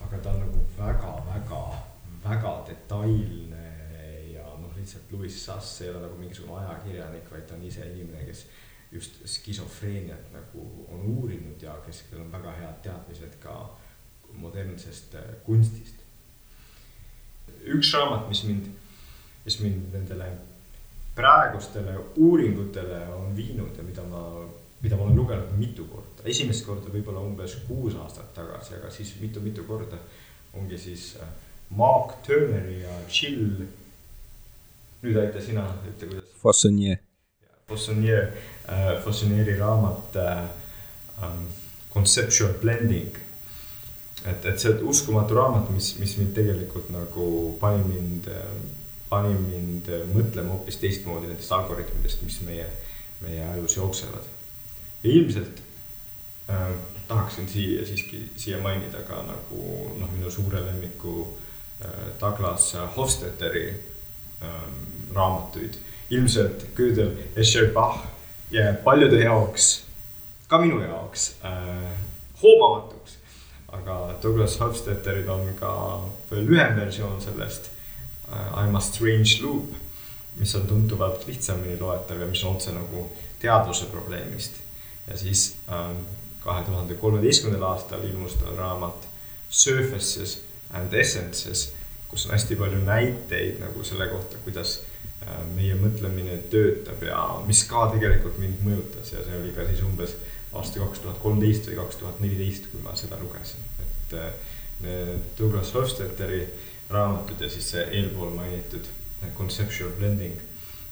aga ta on nagu väga-väga, väga detailne ja noh, lihtsalt Louis Sass ei ole nagu mingisugune ajakirjanik, vaid ta on ise inimene, kes just skisofreeniat nagu on uurinud ja kes, kellel on väga head teadmised ka modernsest äh, kunstist. üks raamat, mis mind, mis mind nendele praegustele uuringutele on viinud ja mida ma, mida ma olen lugenud mitu korda. esimest korda võib-olla umbes kuus aastat tagasi, aga siis mitu-mitu korda ongi siis äh, Mark Turneri ja Jill. nüüd aita sina, ütle kuidas. Fossonier. Fossonier äh,, Fossonieri raamat äh, um, Conceptual Blending. et, et see uskumatu raamat, mis, mis mind tegelikult nagu pani mind pani mind mõtlema hoopis teistmoodi nendest algoritmidest, mis meie, meie ajus jooksevad. Ja ilmselt äh, tahaksin siia siiski, siia mainida ka nagu noh, minu suure lemmiku äh, Douglas Hofstetteri äh, raamatuid. ilmselt Gödel, Escher Bach jääb paljude jaoks, ka minu jaoks äh, hoomamatuks. aga Douglas Hofstetteril on ka lühem versioon sellest I m a strange loop, mis on tuntuvalt lihtsamini loetav ja mis on otse nagu teadvuse probleemist. Ja siis ähm, kahe tuhande kolmeteistkümnendal aastal ilmus tal raamat Surfaces and Essences, kus on hästi palju näiteid nagu selle kohta, kuidas äh, meie mõtlemine töötab ja mis ka tegelikult mind mõjutas. Ja see oli ka siis umbes aasta kaks tuhat kolmteist või kaks tuhat neliteist, kui ma seda lugesin, et äh, Douglas Hofstetteri raamatud ja siis see eelpool mainitud conceptual blending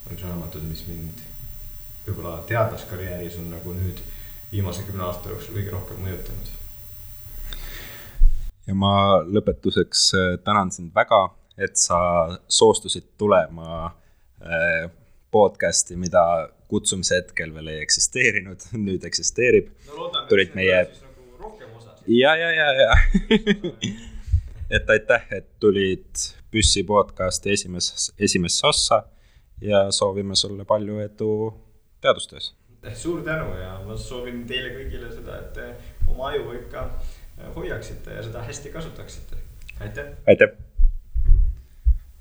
on raamatud, mis mind võib-olla teadlaskarjääris on nagu nüüd viimase kümne aasta jooksul kõige rohkem mõjutanud. ja ma lõpetuseks äh, tänan sind väga, et sa soostusid tulema äh, podcast'i, mida kutsumise hetkel veel ei eksisteerinud, nüüd eksisteerib no,. tulid meie. Nagu ja, ja, ja, ja et aitäh, et tulid Püssi podcasti esimeses, esimesse ossa ja soovime sulle palju edu teadustöös. suur tänu ja ma soovin teile kõigile seda, et te oma aju ikka hoiaksite ja seda hästi kasutaksite. aitäh. aitäh